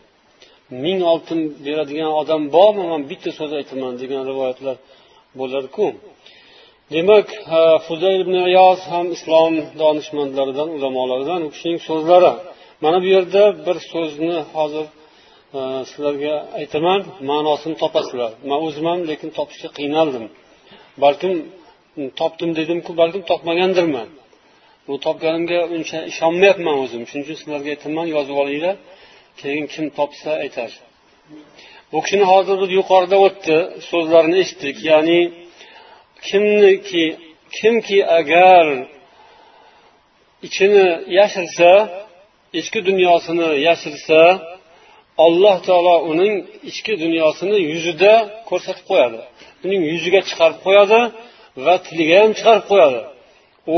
Ming oltin beradigan odam bormi? Man bitta so'z aytaman degan rivoyatlar bo'larku. Demak fuzayl ibn iyoz ham islom donishmandlaridan ulamolaridan u kishining so'zlari. Mana bu yerda bir so'zni hozir sizlarga aytaman ma'nosini topasizlar. Man o'zim ham lekin topishga qiynaldim. Balkim topdim dedimku balkim topmagandirman bu topganimga uncha ishonmayapman o'zim. Shuning uchun sizlarga aytaman yozib olinglar. Keyin kim topsa aytar. Bu kishini hozir yuqorida o'tdi so'zlarini eshitdik. Ya'ni kimniki kimki agar ichini yashirsa ichki dunyosini yashirsa alloh taolo uning ichki dunyosini yuzida ko'rsatib qo'yadi. Uning yuziga chiqarib qo'yadi va tiliga ham chiqarib qo'yadi.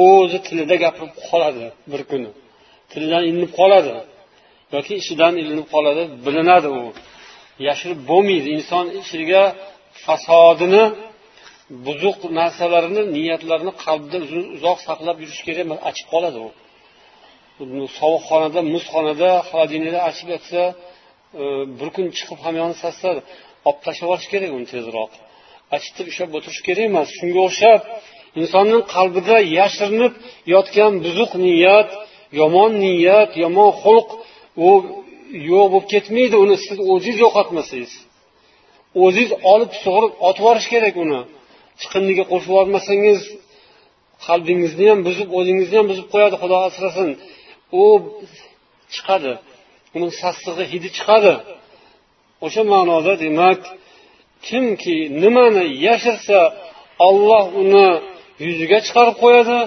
O'zi tilida gapirib qoladi bir kuni. Tilidan ilinib qoladi yoki ishidan ilinib qoladi bilinadi u. Yashirib bo'lmaydi. Inson ichiga fasodini buzuq narsalarni niyatlarini qalbda uzoq saqlab yurish kerak emas achib qoladi u. Sovuq xonada muzxonada холодильникda achib yotsa e, bir kun chiqib hamyoni sassadi olib tashlab yuborish kerak uni tezroq. Achitib ushlab o'tirish kerak emas shunga o'xshab insonning qalbida yashirinib yotgan buzuq niyat yomon niyat yomon xulq u yo'q bo'lib ketmaydi uni siz o'zingiz yo'qotmasangiz. O'zingiz olib sug'urib otib yuborish kerak uni. Chiqindiga qo'shib yubormasangiz qalbingizni ham buzib o'zingizni ham buzib qo'yadi xudo asrasin. U chiqadi. Uni sassig'i hidi chiqadi. O'sha ma'noda demak kimki nimani yashirsa olloh uni yuziga chiqarib qo'yadi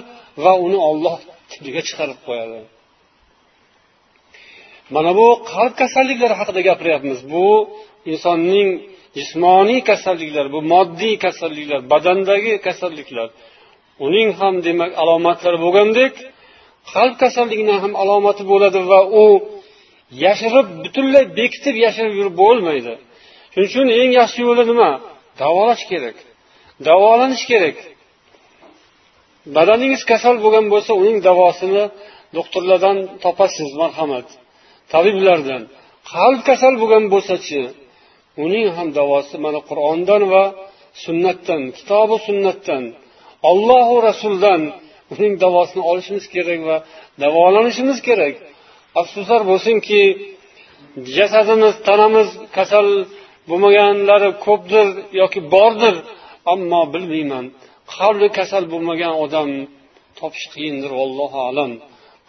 va uni olloh tiliga chiqarib qo'yadi. Mana bu qalb kasalliklari haqida gapiryapmiz. Bu insonning jismoniy kasalliklar bu moddiy kasalliklar badandagi kasalliklar uning ham demak alomatlari bo'lgandek qalb kasalligini ham alomati bo'ladi va u yashirib butunlay bekitib yashirib yurib bo'lmaydi. Shuning uchun eng yaxshi yo'li nima? Davolash kerak. Davolanish kerak. Badaningiz kasal bo'lgan bo'lsa uning davosini doktorlardan topasiz marhamat. Tabiblardan. Qalb kasal bo'lgan bo'lsachi uning ham davosi mana qur'ondan va sunnatdan kitobi sunnatdan ollohu rasuldan uning davosini olishimiz kerak va davolanishimiz kerak. Afsuslar bo'lsinki jasadimiz tanamiz kasal bo'lmaganlari ko'pdir yoki bordir ammo bilmayman. Qalbi kasal bo'lmagan odam topish qiyindir allohu alam.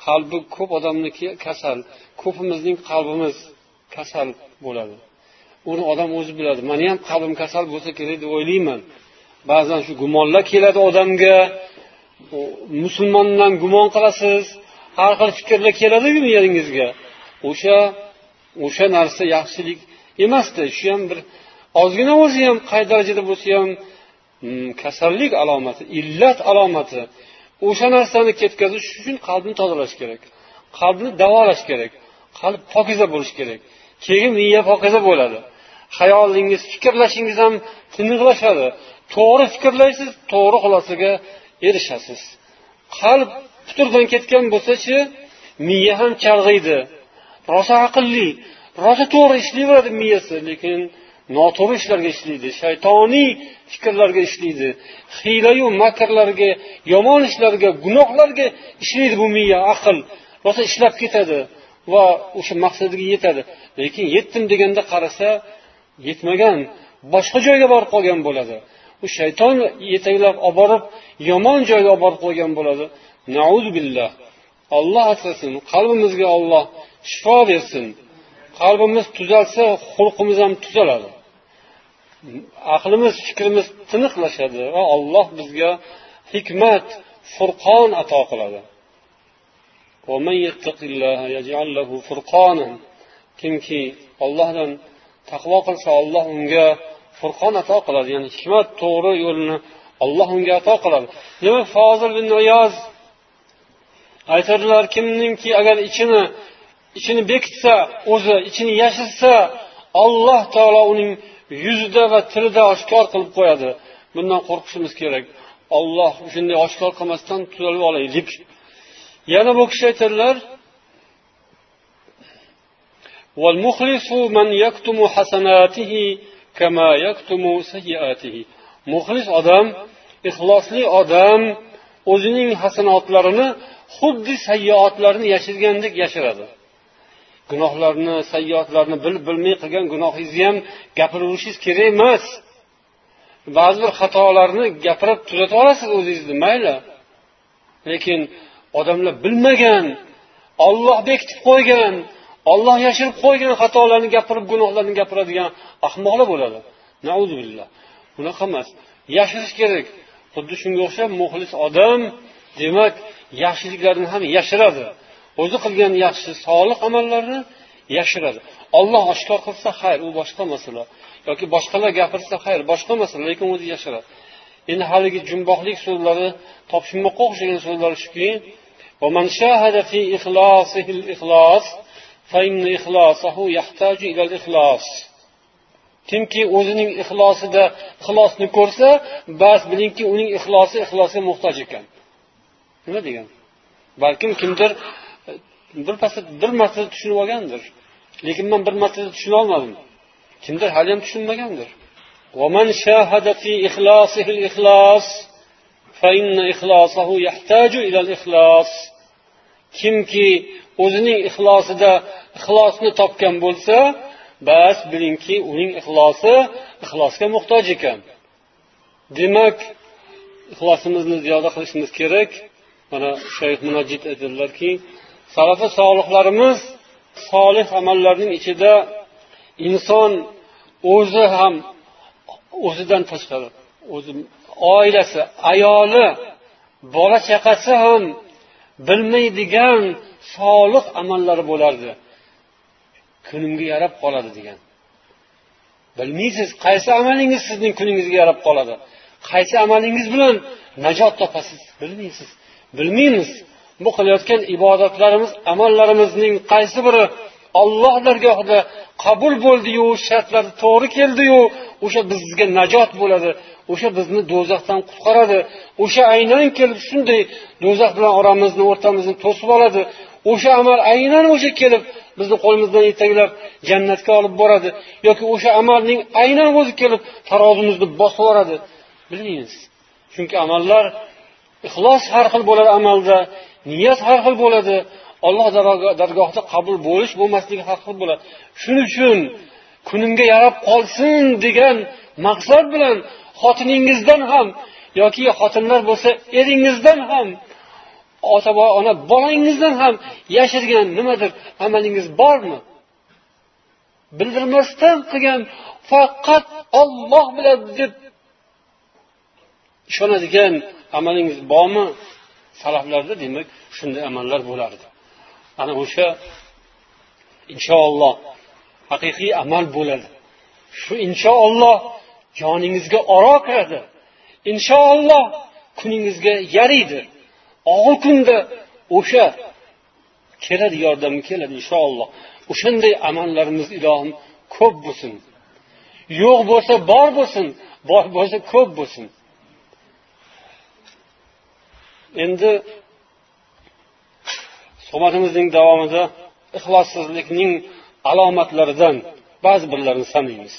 Qalbi ko'p odamniki kasal ko'pimizning qalbimiz kasal bo'ladi. Uni odam o'zi biladi. Mani ham qalbim kasal bo'lsa kerak deb o'ylayman. Ba'zan shu gumonlar keladi odamga. Musulmondan gumon qilasiz. Har xil fikrlar keladiku miyangizga o'sha o'sha narsa yaxshilik emasda. Shu ham bir ozgina o'zi ham qay darajada bo'lsa ham hmm, kasallik alomati illat alomati. O'sha narsani ketkazish uchun qalbni tozalash kerak. Qalbni davolash kerak. Qalb pokiza bo'lishi kerak. Keyin miya pokiza bo'ladi. Hayolingiz fikrlashingiz ham tiniqlashadi to'g'ri fikrlaysiz to'g'ri xulosaga erishasiz. Qalb puturdan ketgan bo'lsachi miya ham chalg'iydi. Rosa aqlli rosa to'g'ri ishlayveradi miyasi lekin noto'g'ri ishlarga ishlaydi. Shaytoniy fikrlarga ishlaydi. Hiylayu makrlarga yomon ishlarga gunohlarga ishlaydi bu miya aql. Rosa ishlab ketadi va o'sha maqsadiga yetadi. Lekin yetdim deganda qarasa yetmagan boshqa joyga borib qolgan bo'ladi. U shayton yetaklab olib borib yomon joyga olib borib qo'ygan bo'ladi billah. Olloh asrasin qalbimizga olloh shifo bersin. Qalbimiz tuzalsa xulqimiz ham tuzaladi. Aqlimiz fikrimiz tiniqlashadi va alloh bizga hikmat furqon ato qiladi. Kimki ollohdan taqvo qilsa olloh unga furqon ato qiladi. Ya'ni hikmat to'g'ri yo'lni olloh unga ato qiladi. Demak fozil bin niyoz aytadilar kimningki agar ichini ichini bekitsa o'zi ichini yashirsa alloh taolo uning yuzida va tilida oshkor qilib qo'yadi. Bundan qo'rqishimiz kerak. Olloh shunday oshkor qilmasdan tuzalib olaylik yana bu kishi aytadilar من يكتم حسناته كما يكتم سيئاته muxlis odam ixlosli odam o'zining hasanotlarini xuddi sayyoatlarni yashirgandek yashiradi gunohlarni sayyoatlarni bilib bilmay qilgan gunohingizni ham gapiraverishingiz kerak emas ba'zi bir xatolarni gapirib tuzatib olasiz o'zingizni mayli lekin odamlar bilmagan olloh bekitib qo'ygan olloh yashirib qo'ygan xatolarni gapirib gunohlarni gapiradigan ahmoqlar bo'ladi. Billah. Unaqa emas. Yashirish kerak. Xuddi shunga o'xshab muxlis odam demak yaxshiliklarni ham yashiradi. O'zi qilgan yaxshi solih amallarni yashiradi. Olloh oshkor qilsa xayr u boshqa masala. Yoki boshqalar gapirsa xayr boshqa masala lekin o'zi yashiradi. Endi haligi jumboqlik so'zlari topishmoqqa o'xshagan so'zlar shuki kimki o'zining ixlosida ixlosni ko'rsa bas bilingki uning ixlosi ixlosga muhtoj ekan. Nima degan? Balkim kimdir bir bir marta tushunib olgandir. Lekin man bir martada tushuna olmadim. Kimdir haliyam tushunmagandir. Kimki o'zining ixlosida ixlosni topgan bo'lsa bas bilingki uning ixlosi ixlosga muhtoj ekan. Demak ixlosimizni ziyoda qilishimiz kerak. Mana shayx munajjid aytadilarki salafi solihlarimiz solih amallarning ichida inson o'zi ham o'zidan tashqari o'zi oilasi ayoli bola chaqasi ham bilmaydigan solih amallari bo'lardi. Kunimga yarab qoladi degan. Bilmaysiz qaysi amalingiz sizning kuningizga yarab qoladi? Qaysi amalingiz bilan najot topasiz? Bilmaysiz. Bilmaymiz. Bu qilayotgan ibodatlarimiz amallarimizning qaysi biri olloh dargohida qabul bo'ldiyu shartlari to'g'ri keldiyu o'sha bizga najot bo'ladi. O'sha bizni do'zaxdan qutqaradi. O'sha aynan kelib shunday do'zax bilan oramizni o'rtamizni to'sib oladi. O'sha amal aynan o'sha kelib bizni qo'limizdan yetaklab jannatga olib boradi. Yoki o'sha amalning aynan o'zi kelib tarozimizni bosib yuboradi bilmaymiz. Chunki amallar ixlos har xil bo'ladi amalda niyat har xil bo'ladi. Alloh dargohida qabul bo'lish bo'lmasligi har xil bo'ladi. Shuning uchun kunimga yarab qolsin degan maqsad bilan xotiningizdan ham yoki xotinlar bo'lsa eringizdan ham ota ona bolangizdan ham yashirgan nimadir amalingiz bormi? Bildirmasdan qilgan faqat olloh biladi deb ishonadigan amalingiz bormi? Salaflarda demak shunday amallar bo'lardi. Ana o'sha inshaalloh haqiqiy amal bo'ladi. Shu inshaalloh joningizga oro kiradi. Inshaalloh kuningizga yaraydi og'ir kunda o'sha keladi yordam keladi inshaalloh o'shanday amallarimiz ilohim ko'p bo'lsin. Yo'q bo'lsa bor bo'lsin bor bo'lsa ko'p bo'lsin. Endi suhbatimizning davomida ixlossizlikning alomatlaridan ba'zi birlarini sanaymiz.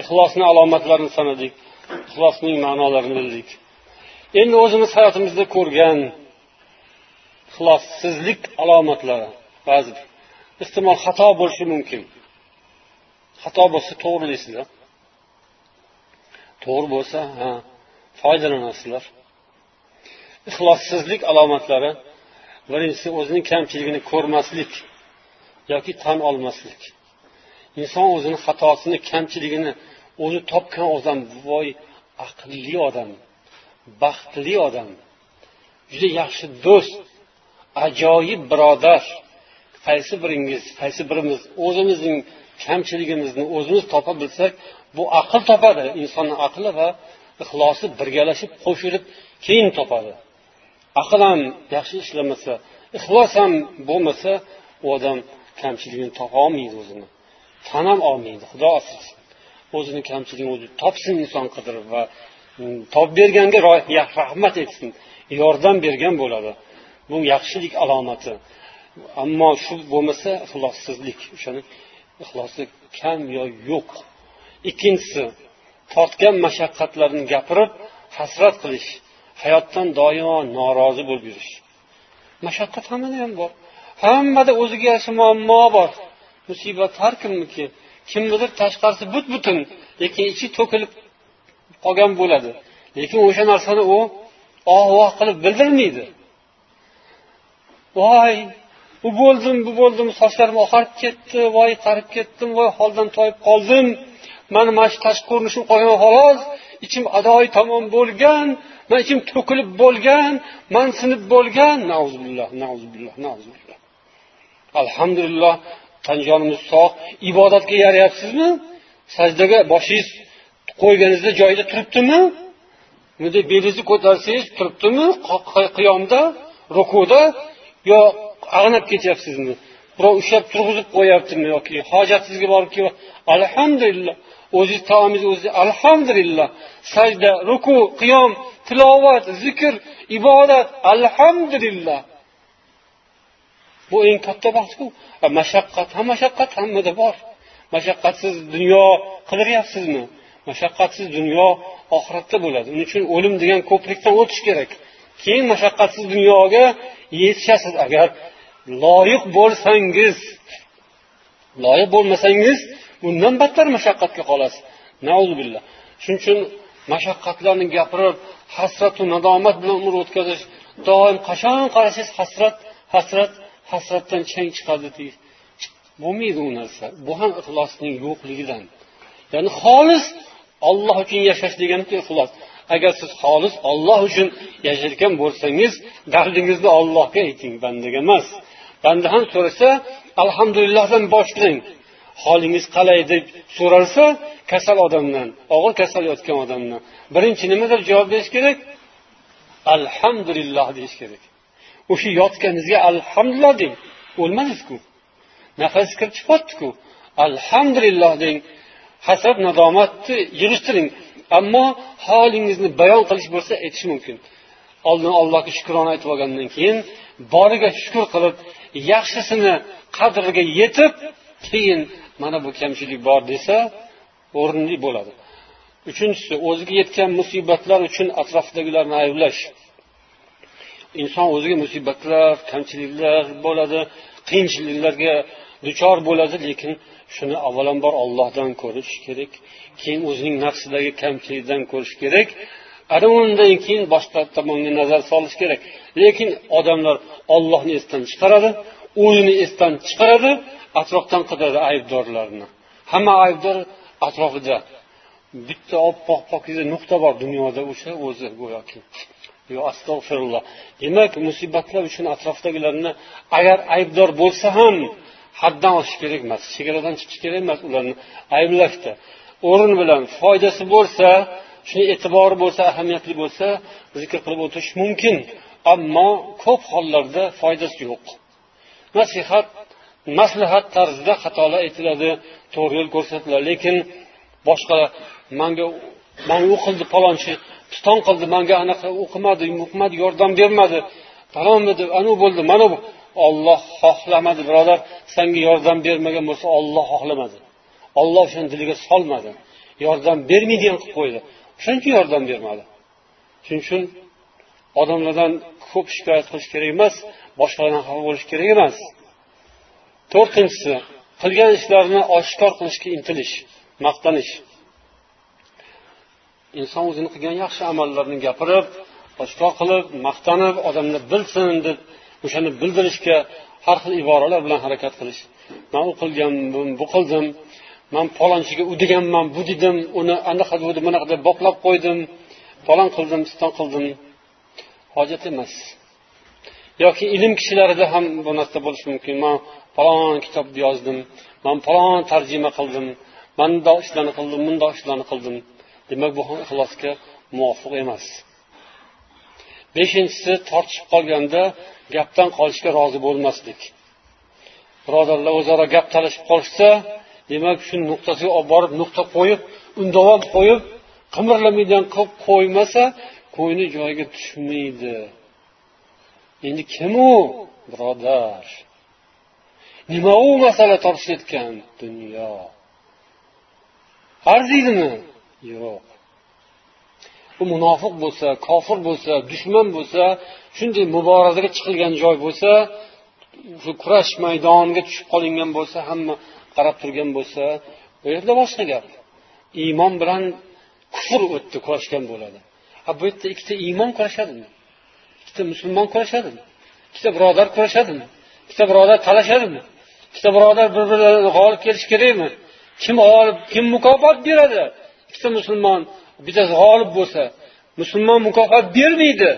Ixlosni alomatlarini sanadik ixlosning ma'nolarini bildik. Endi o'zimiz hayotimizda ko'rgan ixlossizlik alomatlari ba'zi ehtimol xato bo'lishi mumkin. Xato bo'lsa to'g'rilaysizlar to'g'ri bo'lsa ha foydalanasizlar. Ixlossizlik alomatlari birinchisi o'zining kamchiligini ko'rmaslik yoki tan olmaslik. Inson o'zini xatosini kamchiligini o'zi topgan odam voy aqlli odam baxtli odam juda yaxshi do'st ajoyib birodar. Qaysi biringiz qaysi birimiz o'zimizning kamchiligimizni o'zimiz topa bilsak bu aql topadi insonni aqli va ixlosi birgalashib qo'shilib keyin topadi. Aql ham yaxshi ishlamasa ixlos ham bo'lmasa u odam kamchiligini topolmaydi o'zini. Tan ham olmaydi xudo asrasin. O'zini kamchiligini o'zi topsin inson qidirib va mm, topib berganga rahmat etsin yordam bergan bo'ladi. Bu yaxshilik alomati. Ammo shu bo'lmasa ixlossizlik o'shani ixlosi kam yo yo'q. Ikkinchisi tortgan mashaqqatlarini gapirib hasrat qilish hayotdan doimo norozi bo'lib yurish. Mashaqqat hammada ham bor. Hammada o'ziga yarasha muammo bor. Musibat har kimniki kimnidir tashqarisi but butun lekin ichi to'kilib qolgan bo'ladi. Lekin o'sha narsani u oh voh qilib bildirmaydi. Voy u bo'ldim bu bo'ldim sochlarim oqarib ketdi voy qarib ketdim voy holdan toyib qoldim. Mani mana shu tashqi ko'rinishim qolgan xolos ichim adoyi tamom bo'lgan man ichim to'kilib bo'lgan man sinib bo'lgan. Nauzubillah nauzubillah nauzubillah. Alhamdulillah tan jonimiz sog' ibodatga yarayapsizmi? Sajdaga boshingiz qo'yganingizda joyida turibdimi? Bunday belingizni ko'tarsangiz turibdimi? Qiyomda rukuda yo ag'nab ketyapsizmi? Birov ushlab turg'izib qo'yyaptimi yoki hojatsizga borib kelib alhamdulillah o'zingiz taomingizni o'ziz alhamdulillah sajda ruku qiyom tilovat zikr ibodat alhamdulillah. Bu eng katta baxtku e, mashaqqat ham mashaqqat hammada bor. Mashaqqatsiz dunyo qidiryapsizmi mashaqqatsiz dunyo oxiratda bo'ladi. Uning uchun o'lim degan ko'prikdan o'tish kerak. Keyin mashaqqatsiz dunyoga yetishasiz. Agar loyiq bo'lsangiz loyiq bo'lmasangiz undan battar mashaqqatga qolasiz. Shuning uchun mashaqqatlarni gapirib hasratu nadomat bilan umr o'tkazish doim qachon qarasangiz hasrat hasrat hasratdan chang chiqadi bo'lmaydi u narsa. Bu ham ixlosning yo'qligidan. Ya'ni xolis olloh uchun yashash deganiku ixlos. Agar siz xolis olloh uchun yashayotgan bo'lsangiz dardingizni ollohga ayting bandaga emas. Banda ham so'rasa alhamdulillahdan boshlang holingiz qalay deb so'ralsa kasal odamdan og'ir kasal yotgan odamdan. Birinchi nima deb javob berish kerak? Alhamdulillah deyish kerak. O'sha yotganingizga alhamdulillah deng. O'lmadingizku. Nafas kirib chiqyaptiku. Alhamdulillah deng. Hasrat nadomatni yig'ishtiring. Ammo holingizni bayon qilish bo'lsa aytish mumkin. Oldin allohga shukrona aytib olgandan keyin boriga shukur qilib yaxshisini qadriga yetib keyin mana bu kamchilik bor desa o'rinli bo'ladi. Uchinchisi o'ziga yetgan musibatlar uchun atrofdagilarni ayblash. Inson o'ziga musibatlar kamchiliklar bo'ladi qiyinchiliklarga duchor bo'ladi lekin shuni avvalambor ollohdan ko'rish kerak keyin o'zining nafsidagi kamchilikdan ko'rish kerak ana undan keyin boshqa tomonga nazar solish kerak. Lekin odamlar ollohni esdan chiqaradi o'zini esdan chiqaradi atrofdan qidiradi aybdorlarni. Hamma aybdor atrofida bitta oppoq pokiza nuqta bor dunyoda o'sha o'zi go'yoki. Yo astag'firulloh demak musibatlar uchun atrofdagilarni agar aybdor bo'lsa ham haddan oshish kerak emas chegaradan chiqish kerak emas ularni ayblashda. O'rin bilan foydasi bo'lsa shuni e'tibori bo'lsa ahamiyatli bo'lsa zikr qilib o'tish mumkin. Ammo ko'p hollarda foydasi yo'q. Nasihat maslahat tarzida xatolar aytiladi to'g'ri yo'l ko'rsatiladi. Lekin boshqa manga manga u qildi palonchi piston qildi manga anaqa o'qimadi o'qimadi yordam bermadi. Falonmi deb anavi bo'ldi mana bu. Olloh xohlamadi birodar senga yordam bermagan bo'lsa olloh xohlamadi. Olloh o'shani diliga solmadi. Yordam bermaydigan qilib qo'ydi. O'shaning uchun yordam bermadi. Shuning uchun odamlardan ko'p shikoyat qilish kerak emas boshqalardan xafa bo'lish kerak emas. To'rtinchisi qilgan ishlarini oshkor qilishga intilish maqtanish. Inson o'zini qilgan yaxshi amallarni gapirib oshkor qilib maqtanib odamlar bilsin deb o'shani bildirishga har xil iboralar bilan harakat qilish. Man u qilganman bu qildim. Man palonchiga u deganman bu dedim. Uni anaqa deb bunaqa deb boplab qo'ydim. Falon qildim piston qildim. Hojat emas. Yoki ilm kishilarida ham bu narsa bo'lishi mumkin. Man falon kitobni yozdim. Man falon tarjima qildim. Mandoq ishlarni qildim bundoq ishlarni qildim. Demak bu ham ixlosga muvofiq emas. Beshinchisi tortishib qolganda gapdan qolishga rozi bo'lmaslik. Birodarlar o'zaro gap talashib qolishsa demak shu nuqtasiga olib borib nuqta qo'yib undavom qo'yib qimirlamaydigan qilib qo'ymasa ko'ngli joyiga tushmaydi. Endi kim u birodar? Nima u masala tortishayotgan dunyo. Arziydimi? Yo'q. U munofiq bo'lsa kofir bo'lsa dushman bo'lsa shunday muborazaga chiqilgan joy bo'lsa shu kurash maydoniga tushib qolingan bo'lsa hamma qarab turgan bo'lsa bu yerda boshqa gap. Iymon bilan kufr o'tdi kurashgan bo'ladi. A bu yerda ikkita iymon kurashadimi? Ikkita musulmon kurashadimi? Ikkita birodar kurashadimi? Ikkita birodar talashadimi? Ikkita birodar bir biridan g'olib kelishi kerakmi? Kim g'olib kim mukofot beradi? Ikkita musulmon bittasi g'olib bo'lsa musulmon mukofot bermaydi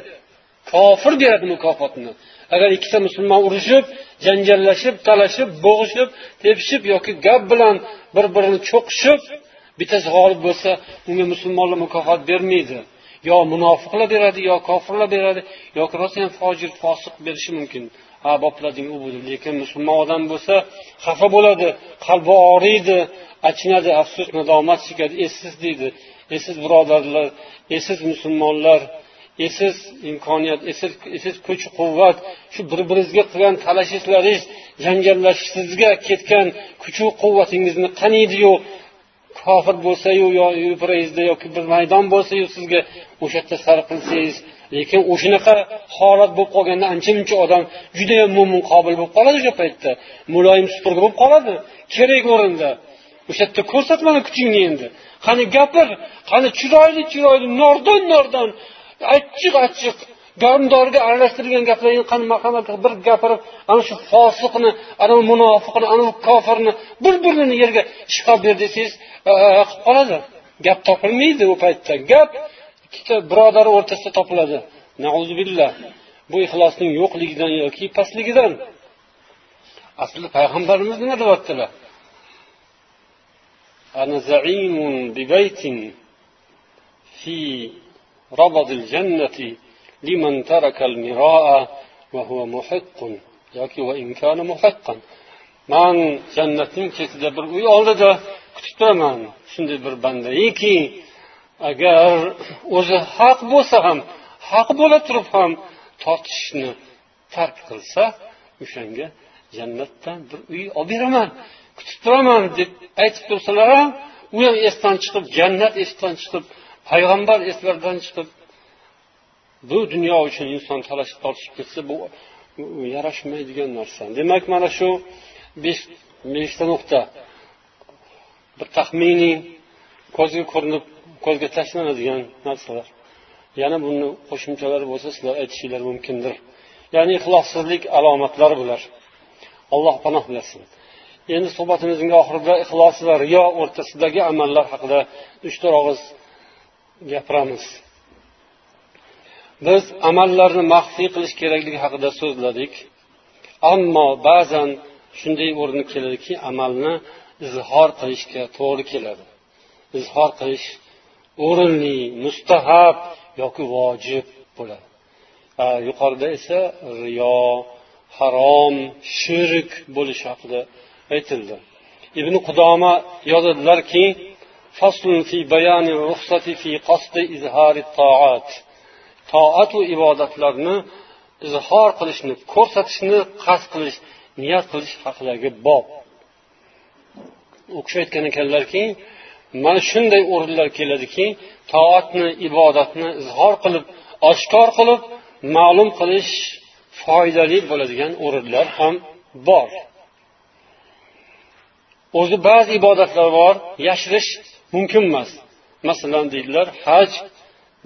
kofir beradi mukofotni. Agar ikkita musulmon urushib janjallashib talashib bo'g'ishib tepishib yoki gap bilan bir birini cho'qishib bittasi g'olib bo'lsa unga musulmonlar mukofot bermaydi. Yo munofiqlar beradi yo kofirlar beradi yoki rostayam fojir fosiq berishi mumkin. Ha boplading u bu lekin musulmon odam bo'lsa xafa bo'ladi. Qalbi og'riydi. Achinadi. Afsus nadomat chekadi. Esiz deydi. Esiz birodarlar esiz musulmonlar esiz imkoniyat esiz esiz kuch quvvat shu bir biringizga qilgan talashishlaringiz janjallashishingizga ketgan kuchu quvvatingizni qaniydiyu? Kofir bo'lsayu yo yupurangizda yoki bir maydon bo'lsayu sizga o'sha yerda sarf qilsangiz lekin o'shanaqa holat bo'lib qolganda ancha muncha odam judayam mo'min qobil bo'lib qoladi o'sha paytda. Muloyim supurgi bo'lib qoladi. Kerak o'rinda. O'sha yerda ko'rsat mana kuchingni endi. Qani gapir qani chiroyli chiroyli nordon nordon achchiq achchiq doriga aralashtirilgan gaplarni qanaqa bir gapirib ana shu fosiqni ana munofiqni ana kofirni bir birini yerga chiqarib ber desangiz qilib qoladi. Gap topilmaydi u paytda. Gap ikkita birodar o'rtasida topiladi bu ixlosning yo'qligidan yoki pastligidan aslida payg'ambarimiz nima deyaptilar أنا زعيم ببيت في ربض الجنة لمن ترك المراء وهو محق yoki man jannatning chetida bir uy oldida kutib turaman shunday bir bandaiki agar o'zi haq bo'lsa ham haq bo'la turib ham tortishishni tark qilsa o'shanga jannatdan bir uy olib beraman kutib turaman deb aytib tursalar ham u ham esdan chiqib jannat esdan chiqib payg'ambar eslaridan chiqib bu dunyo uchun inson talashib tortishib ketsa bu yarashmaydigan narsa. Demak mana shu beshta nuqta. Bir taxminiy ko'zga ko'rinib ko'zga tashlanadigan narsalar. Yana buni qo'shimchalari bo'lsa sizlar aytishinglar mumkindir. Ya'ni ixlossizlik alomatlari bular. Alloh panoh bersin. Endi suhbatimizning oxirida ixlos va riyo o'rtasidagi amallar haqida uch to'rt og'iz gapiramiz. Biz amallarni maxfiy qilish kerakligi haqida so'zladik. Ammo ba'zan shunday o'rin keladiki amalni izhor qilishga to'g'ri keladi. Izhor qilish o'rinli mustahab yoki vojib bo'ladi. Yuqorida esa riyo harom shirk bo'lishi haqida aytildi. Ibn qudoma yozadilarki toatu ibodatlarni izhor qilishni ko'rsatishni qasd qilish niyat qilish haqidagi bob. U kishi aytgan ekanlarki mana shunday o'rinlar keladiki toatni ibodatni izhor qilib oshkor qilib ma'lum qilish foydali bo'ladigan o'rinlar ham bor. O'zi ba'zi ibodatlar bor yashirish mumkin emas. Masalan deydilar haj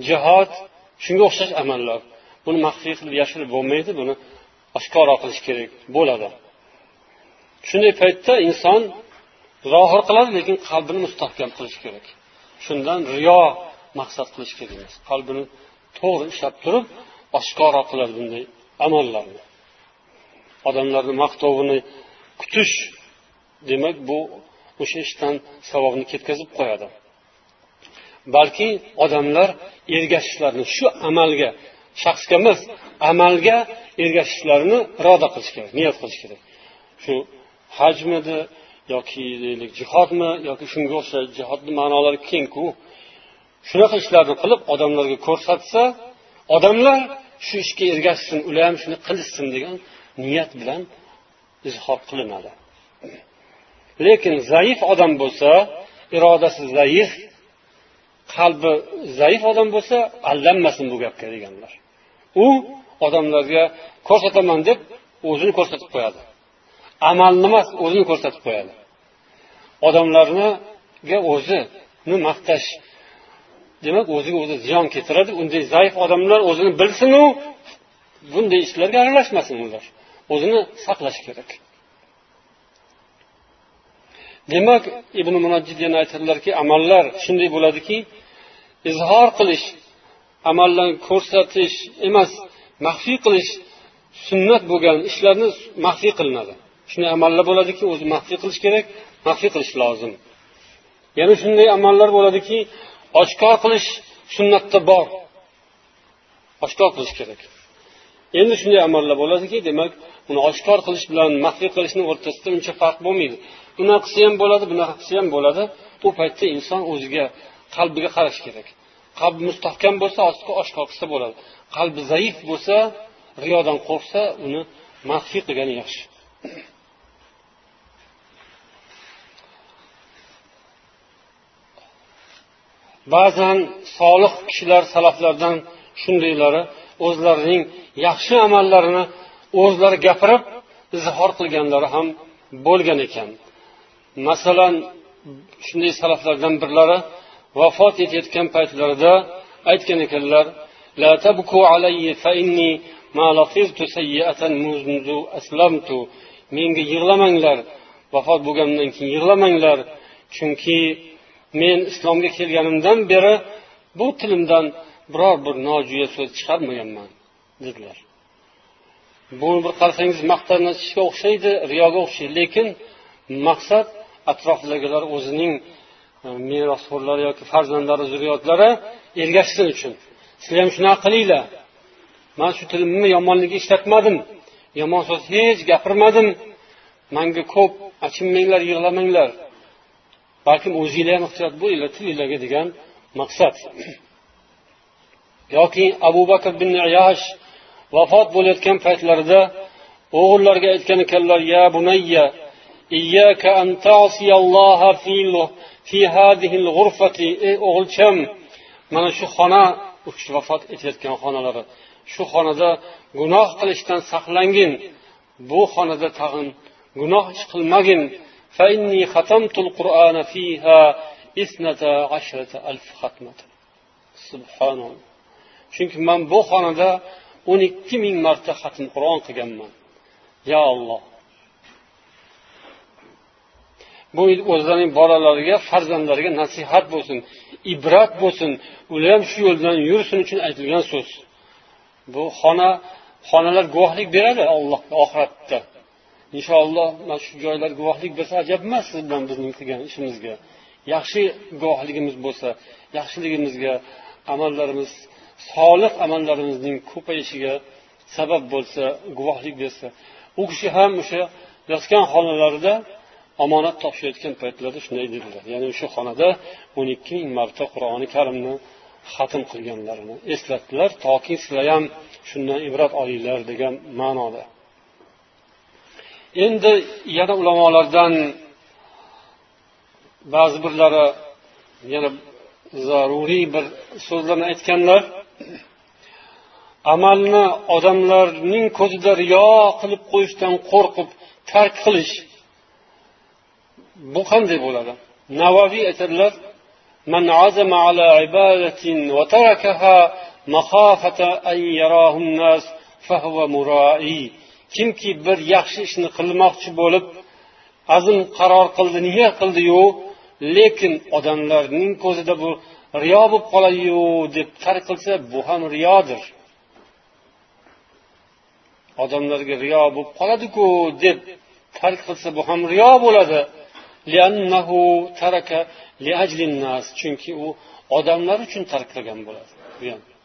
jihod shunga o'xshash amallar. Buni maxfiy qilib yashirib bo'lmaydi buni oshkoro qilish kerak bo'ladi. Shunday paytda inson zohir qiladi lekin qalbini mustahkam qilish kerak. Shundan riyo maqsad qilish kerak emas. Qalbini to'g'ri ishlab turib oshkoro qiladi bunday amallarni. Odamlarni maqtovini kutish demak bu o'sha ishdan savobni ketkazib qo'yadi. Balki odamlar ergashishlarini shu amalga shaxsga emas amalga ergashishlarini iroda qilish kerak niyat qilish kerak. Shu hajmidi yoki deylik jihodmi yoki shunga o'xshash jihodni ma'nolari kengku. Shunaqa ishlarni qilib odamlarga ko'rsatsa odamlar shu ishga ergashsin ular ham shuni qilishsin degan niyat bilan izhor qilinadi. Lekin zaif odam bo'lsa irodasi zaif qalbi zaif odam bo'lsa aldanmasin bu gapga deganlar. U odamlarga ko'rsataman deb o'zini ko'rsatib qo'yadi. Amalni emas o'zini ko'rsatib qo'yadi. Odamlarga o'zini maqtash demak o'ziga o'zi ziyon keltiradi. Unday zaif odamlar o'zini bilsinu bunday ishlarga aralashmasin ular. O'zini saqlash kerak. Demak ibn munajjid yana aytadilarki amallar shunday bo'ladiki izhor qilish amallarni ko'rsatish emas maxfiy qilish sunnat bo'lgan ishlarni maxfiy qilinadi. Shunday amallar bo'ladiki o'zi maxfiy qilish kerak maxfiy qilish lozim. Yana shunday amallar bo'ladiki oshkor qilish sunnatda bor. Oshkor qilish kerak. Endi shunday amallar bo'ladiki demak uni oshkor qilish bilan maxfiy qilishni o'rtasida uncha farq bo'lmaydi. Unaqa qilsa ham bo'ladi bunaqa qilsa ham bo'ladi. U paytda inson o'ziga qalbiga qarash kerak. Qalbi mustahkam bo'lsa oshkor qilsa bo'ladi. Qalbi zaif bo'lsa riyodan qo'rqsa uni maxfiy qilgani yaxshi. ba'zan solih kishilar salaflardan shundaylari o'zlarining yaxshi amallarini o'zlari gapirib izhor qilganlari ham bo'lgan ekan masalan shunday salaflardan birlari vafot etayotgan paytlarida aytgan ekanlar لا تبكوا علي فإني ما لطفت سيئة منذ أسلمت menga yig'lamanglar vafot bo'lgandan keyin yig'lamanglar chunki men islomga kelganimdan beri bu tilimdan biror bir nojo'ya so'z chiqarmaganman dedilar. Bu bir qarasangiz maqtanishga o'xshaydi riyoga o'xshaydi. Lekin maqsad atrofdagilar o'zining e, merosxo'rlari yoki farzandlari zurriyotlari ergashsin uchun. Sizlar ham shunaqa qilinglar. Man shu tilimni yomonlikka ishlatmadim. Yomon so'z hech gapirmadim. Manga ko'p achinmanglar yig'lamanglar. Balkim o'zinglar ham ehtiyot bo'linglar tilinglarga degan maqsad. Yoki abu bakr bin ayash vafot bo'layotgan paytlarida o'g'illariga aytgan ekanlar ya bunayya iyyaka an ta'siyalloha fi hadhihi al-ghurfati ey o'g'ilcham mana shu xona u kishi vafot etayotgan xonalari shu xonada gunoh qilishdan saqlangin. Bu xonada tag'in gunoh ish qilmagin. فإني ختمت القرآن فيها اثنتا عشرة ألف ختمة سبحان الله chunki man bu xonada o'n ikki ming marta xatm qur'on qilganman yo alloh bu o'zlarining bolalariga farzandlariga nasihat bo'lsin ibrat bo'lsin ular ham shu yo'ldan yursin uchun aytilgan so'z bu xona xonalar guvohlik beradi allohga oxiratda Inshaalloh mana shu joylar guvohlik bersa ajab emas siz bilan bizning qilgan ishimizga. Yaxshi guvohligimiz bo'lsa yaxshiligimizga amallarimiz solih amallarimizning ko'payishiga sabab bo'lsa guvohlik bersa u kishi ham o'sha yotgan xonalarida omonat topshirayotgan paytlarida shunday dedilar. Ya'ni o'sha xonada o'n ikki ming marta qur'oni karimni xatm qilganlarini eslatdilar toki sizlar ham shundan ibrat olinglar degan ma'noda. endi yana ulamolardan ba'zi birlari yana zaruriy bir so'zlarni aytganlar amalni odamlarning ko'zida riyo qilib qo'yishdan qo'rqib tark qilish bu qanday bo'ladi navaviy aytadilar من عزم على عبادة وتركها مخافة أن يراه الناس فهو مرائي kimki bir yaxshi ishni qilmoqchi bo'lib azm qaror qildi niyat qildiyu lekin odamlarning ko'zida bu riyo bo'lib qoladiyu deb tark qilsa bu ham riyodir. Odamlarga riyo bo'lib qoladiku deb tark qilsa bu ham riyo bo'ladi. Chunki u odamlar uchun tark qilgan bo'ladi. Bu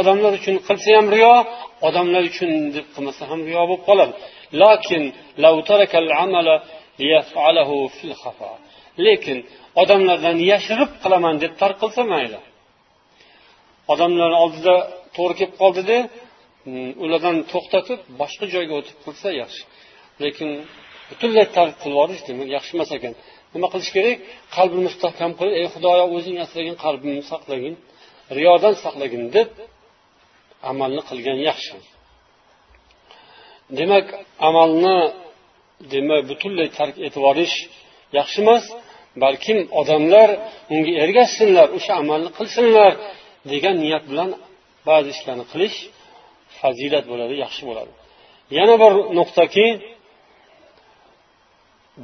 odamlar uchun qilsa ham riyo odamlar uchun deb qilmasa ham riyo bo'lib qoladi. Lekin odamlardan yashirib qilaman deb tark qilsa mayli. Odamlarni oldida to'g'ri kelib qoldida mm, ulardan to'xtatib boshqa joyga o'tib qilsa yaxshi. Lekin butunlay tark qilib yuborish demak yaxshi emas ekan. Nima qilish kerak? Qalbni mustahkam qilib ey xudoyo o'zing asragin qalbimni saqlagin. Riyodan saqlagin deb amalni qilgan yaxshi. Demak amalni demak butunlay tark etib yuborish yaxshi emas balkim odamlar unga ergashsinlar o'sha amalni qilsinlar degan niyat bilan ba'zi ishlarni qilish fazilat bo'ladi yaxshi bo'ladi. Yana bir nuqtaki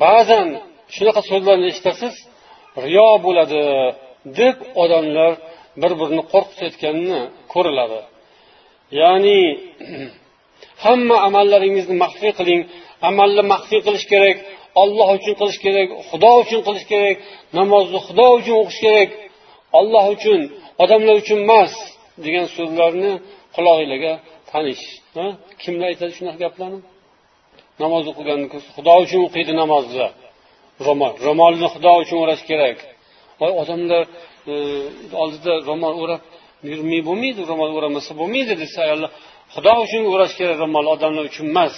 ba'zan shunaqa so'zlarni eshitasiz riyo bo'ladi deb odamlar bir birini qo'rqitayotganini ko'riladi. Ya'ni hamma amallaringizni maxfiy qiling. Amalni maxfiy qilish kerak olloh uchun qilish kerak xudo uchun qilish kerak namozni xudo uchun o'qish kerak. Olloh uchun odamlar uchun emas degan so'zlarni qulog'inglarga tanish. Kimlar aytadi shunaqa gaplarni? Namoz o'qigan xudo uchun o'qiydi namozni ro'mol. Ro'molni xudo uchun o'rash kerak. Voy odamlar oldida ro'mol o'rab yurmay bo'lmaydi ro'mol o'ramasa bo'lmaydi desa ayollar xudo uchun o'rash kerak ro'mol odamlar uchun emas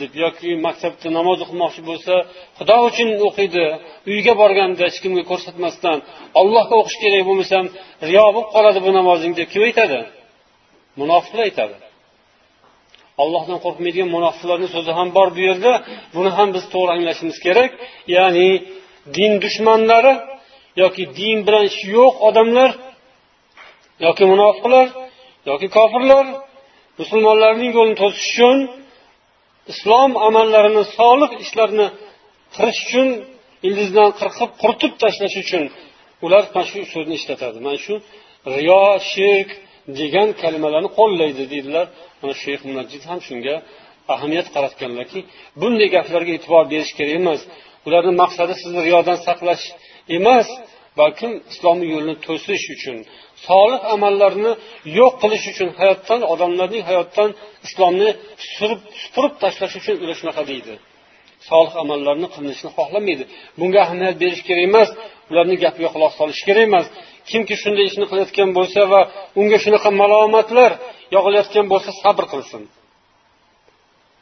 deb yoki maktabda namoz o'qimoqchi bo'lsa xudo uchun o'qiydi uyga borganda hech kimga ko'rsatmasdan ollohga o'qish kerak bo'lmasam riyo bo'lib qoladi bu namozing deb kim aytadi? Munofiqlar aytadi. Ollohdan qo'rqmaydigan munofiqlarni so'zi ham bor bu yerda buni ham biz to'g'ri anglashimiz kerak. Ya'ni din dushmanlari yoki din bilan ishi yo'q odamlar yoki munofiqlar yoki kofirlar musulmonlarning yo'lini to'sish uchun islom amallarini solih ishlarni qilish uchun ildizdan qirqib quritib tashlash uchun ular mana shu so'zni ishlatadi. Mana shu riyo shirk degan kalimalarni qo'llaydi deydilar. Mana shayx munajjid ham shunga ahamiyat qaratganlarki bunday gaplarga e'tibor berish kerak emas. Ularni maqsadi sizni riyodan saqlash emas balkim islomni yo'lini to'sish uchun solih amallarni yo'q qilish uchun hayotdan odamlarning hayotdan islomni supurib tashlash uchun ular shunaqa deydi. Solih amallarni qilinishini xohlamaydi. Bunga ahamiyat berish kerak emas ularni gapiga quloq solish kerak emas. Kimki shunday ishni qilayotgan bo'lsa va unga shunaqa malomatlar yog'ilayotgan bo'lsa sabr qilsin.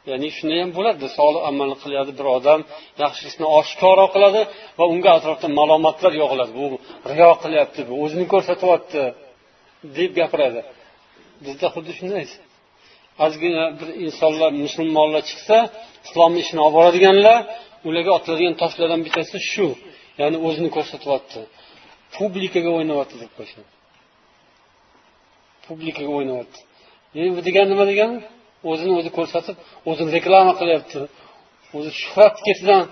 Ya'ni shunday ham bo'ladi. Solih amalni qiladi bir odam yaxshilikni oshkoro qiladi va unga atrofdan malomatlar yog'iladi. Bu riyo qilyapti bu o'zini ko'rsatyapti deb gapiradi. Bizda xuddi shunday ozgina bir insonlar musulmonlar chiqsa islomni ishini olib boradiganlar ularga otiladigan toshlardan bittasi shu. Ya'ni o'zini ko'rsatyapti. Publikaga o'ynayapti deb qo'yishadi. Publikaga o'ynayapti. Bu degani nima degani? O'zini o'zi ko'rsatib o'zini reklama qilyapti o'zi shuhrat ketidan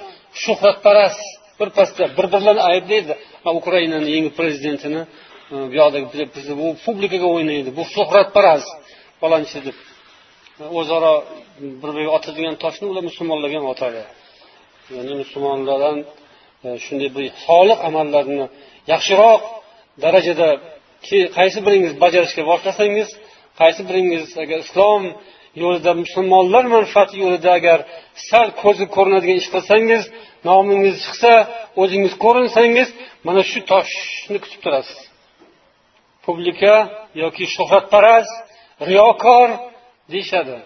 shuhratparast birpasda bir birlarini ayblaydi. Ukrainani yangi prezidentini e, bu bu publikaga o'ynaydi bu shuhratparast falonchi deb. E, o'zaro bir biriga otadigan toshni ular musulmonlarga ham otadi. Ya'ni musulmonlardan e, shunday bir solih amallarni yaxshiroq darajada qaysi biringiz bajarishga boshlasangiz qaysi biringiz agar islom yo'lida musulmonlar manfaati yo'lida agar sal ko'zi ko'rinadigan ish qilsangiz nomingiz chiqsa o'zingiz ko'rinsangiz mana shu toshni kutib turasiz. Publika yoki shuhratparast riyokor deyishadi.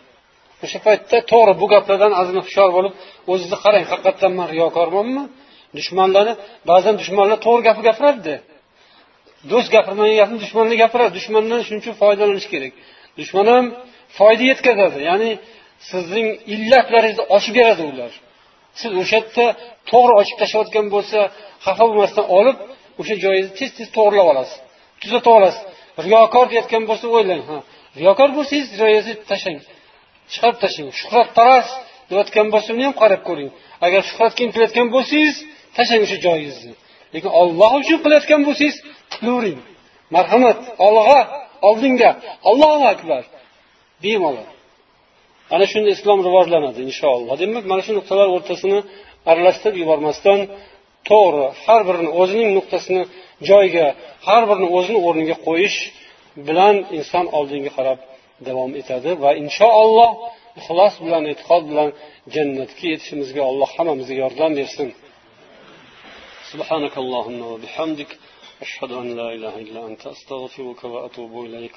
O'sha paytda to'g'ri bu gaplardan ozgina hushyor bo'lib o'zingizni qarang haqiqatdan man riyokormanmi? Dushmanlarni ba'zan dushmanlar to'g'ri gapni gapiradi. Do'st gapirmagan gapni dushmanlar gapiradi. Dushmandan shuning uchun foydalanish kerak. Dushman ham foyda yetkazadi. Ya'ni sizning illatlaringizni ochib beradi ular. Siz o'sha yerda to'g'ri ochib tashlayotgan bo'lsa xafa bo'lmasdan olib o'sha joyingizni tez tez to'g'irlab olasiz. Tuzatib olasiz. Riyokor deyotgan bo'lsa o'ylang ha. Riyokor bo'lsangiz riyoyatni tashlang chiqarib tashlang. Shuhratparast deyotgan bo'lsa uni ham qarab ko'ring. Agar shuhratga intilayotgan bo'lsangiz tashlang o'sha joyingizni. Lekin olloh uchun qilayotgan bo'lsangiz qilavering marhamat olg'a oldinga. Allohu akbar. bemalol ana shunda islom rivojlanadi inshaalloh demak mana shu nuqtalar o'rtasini aralashtirib yubormasdan to'g'ri har birini o'zining nuqtasini joyiga har birini o'zini o'rniga qo'yish bilan inson oldinga qarab davom etadi va inshaalloh ixlos bilan e'tiqod bilan jannatga yetishimizga alloh hammamizga yordam bersin سبحانك اللهم وبحمدك أشهد أن لا إله إلا أنت أستغفرك وأتوب إليك